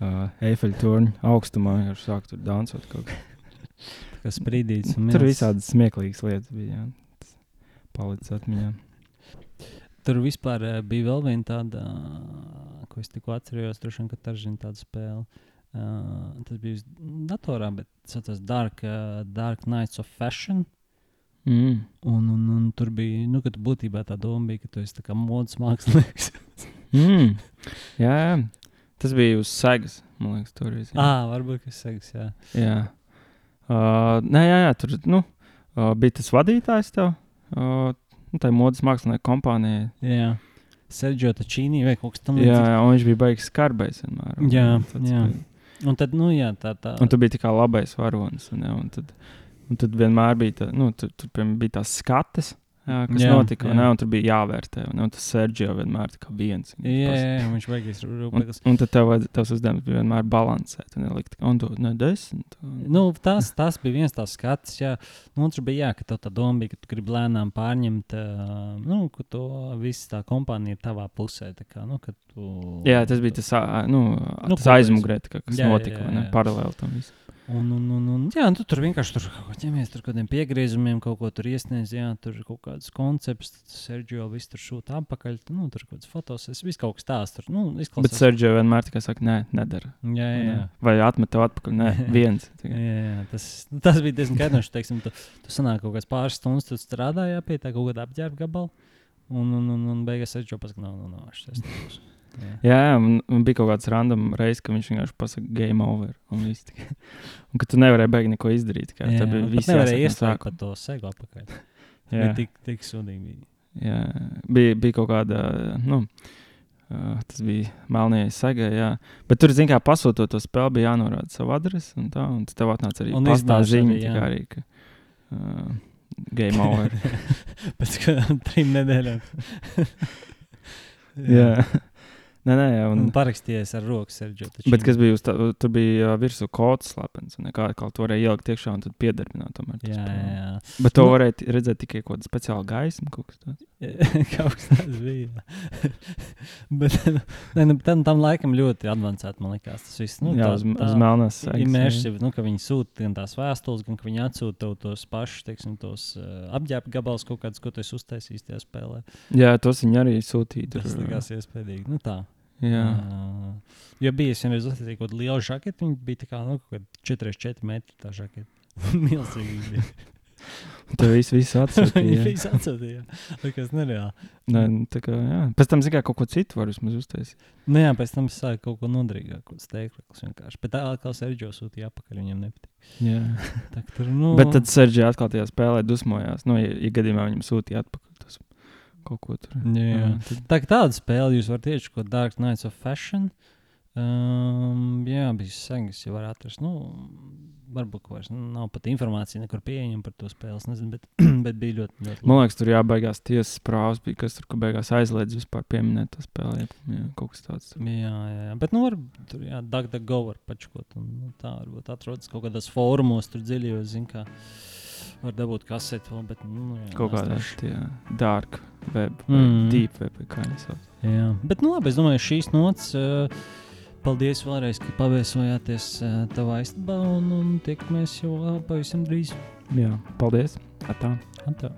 uh, Eifeļa torņa augstumā, jau sāk tur dansot kaut kā. Sprīdīts un Tur visādas smieklīgas lietas bija, jā. Tas Palicis atmiņā. Tur vispār eh, bija vēl viena tāda, ā, ko es tikko atcerējos, droši vien, ka tā ir tāda spēle. Uh, tas bija datorā, bet tas saucās Dark, uh, Dark Knights of Fashion. Mm. Un, un, un tur bija, nu, būtībā tā doma bija, ka tu esi modes mākslinieks. Mm. Jā, jā, tas bija uz segas. Man liekas, tur bija. Ah, varbūt tas seks, jā. Jā, uh, nē, jā, jā tur nu, uh, bija tas vadītājs tev. Uh, nu, tā ir modes mākslinieka kompānija. jā. Sergio Tačīnī vai kaut kas Jā, tamlīdzīgs. jā, un viņš bija baigs skarbais vienmēr. Jā, jā. bija- Un tad, nu, jā, tā tā. Un tu biji tā kā labais varonis. Un, jā, un, tad, un tad vienmēr bija, tā, nu, tur, tur piemēram, bija tās skates, jā, kas jā, Jā, notika. Jā. jā. Ne, un tur bija jāvērtē. Un, un tas Sergio vienmēr kā viens. Jā, jā, jā, viņš beigās Un, rūpējas. un tad tev tavs uzdevums bija vienmēr balansēt. Un nelikt, un tu ne desmit. Un, Nu, tas, tas bija viens tāds skats, jā. Nu, otrs bija, jā, ka tev tā doma bija, ka tu gribi lēnām pārņemt, nu, ka to viss tā kompānija ir tavā pusē. Kā, nu, tu, jā, tas bija tas, nu, Nu, tas aizmugurē, kas Jā, jā, notika jā, ne, jā. paralēli tam visam. Un, un, un, un, jā, un tu tur vienkārši tur kaut ķemies, tur kaut kādiem piegriezumiem, kaut ko tur iesniedz, jā, tur ir kaut kāds koncepts, Sergio viss tur šūta apakaļ, nu, tur kaut kāds fotos, es viss kaut kas tāds tur, nu, Bet izklausās. Sergio vienmēr tikai saka, nē, nedara. Jā, jā, jā. Vai atmet tev atpakaļ? Nē, viens. Jā, jā, tas, nu, tas bija diezgan kaitinoši. Teiksim, tu, tu sanāk kaut kāds pāris stundas, tu strādāji pie tā kaut kāda apģērba gabala. Un, un, un, un beigās es jau pasaku, nav, nav, nav, šis tas. Jā. Jā, jā un, un bija kaut kāds random reizes, ka viņš vienkārši pasakā, game over. Un, viss un ka tu nevarēji beigt neko izdarīt. Kā, Jā, tā bija viss nevarēja no iestrādāt par to segu apakaļ. Jā, Bija tik, tik sūdīgi. Bija. jā. Bija, bija kaut kāda, nu, uh, tas bija melnējais jā. Bet tur, zin kā, pasūtot to spēli, bija jānorāda savu adresi un tā, un tev atnāca arī iznāca ziņa, arī, tā jā. kā arī, ka uh, game over. Pēc kādām trim nedēļām. jā. Nē, nē, Un un, parakstījies ar roku Sergio. Bet kas bija tā, tur bija virsū kods slepens, un kā kaut ko varēja ielikt iekšā un tad piedarbināt tomēr. to Jā, jā, jā. Bet to Nu- varēja redzēt tikai kaut kāda speciāla gaisma. Kaut kas tāds. Kaut kas tāds bija. bet ne, nu, tam, tam laikam ļoti avansēti, man liekas, tas viss. Nu, jā, uz, uz melnās sēgas. Immersive, nu, ka viņi sūta gan tās vēstules, gan ka viņi atsūta tev tos pašus, teiksim, tos uh, apģērba gabalus kaut kādus, ko tu esi uztaisījis tajā spēlē. Jā, tos viņi arī sūtīja. Tas likās iespaidīgi. Nu, tā. jā. Uh, jo bija vienreiz uztaisīju kaut kādu lielu žaketu, viņa bija tā kā, nu, kaut kāda 4,4 metri tā žaketa. Milzīgi Tur viss, viss atsūtīja. visu atsūtīja. Likās nereāli. Nē, nu, tā kā, jā. Pēc tam, zināmā, kaut ko citu var vismaz uztaisīt. Nu, jā, pēc tam es sāku kaut ko nodrīgāku, kaut steiglis vienkārši. Bet tā kā Sergio sūtīja apakaļ, viņam nepatīk. Jā. Tā, tur, nu, Bet tad Sergio atkal tajā spēlē dusmojās. Nu, ja, ja gadījumā viņam sūtīja atpakaļ. Tas kaut ko tur. Jā, jā. tad, Tā tāda spēle jūs varat tieši ko Dark Knights of Fashion. Um, jā, bija sengas, ja var atrast. Nu, varbūt vairs nav pat informācija nekur pieejama par to spēli. es Nezinu, bet, bet bija ļoti, ļoti Man liekas, tur jābeigās tiesas prāvas, bija kas tur beigās aizliedz vispār pieminēt to spēli. Jā, kaut kas tāds. Jā, jā, jā. Bet, nu, var, tur, jā, Dagda Go var pačkot. Un, nu, tā varbūt atrodas kaut kādos fórumos, tur dziļi, zin, kā var dabūt kaseti vēl, bet, nu, jā. Kaut kādā tie dark web, Mm. deep web, kā viņi sauc. Jā, bet, nu, labi, es domāju, šīs nots. Uh, Paldies vēlreiz, ka paviesojāties tavā istabā un, un tiekamies jau pavisam drīz. Jā, paldies. Atā. Atā.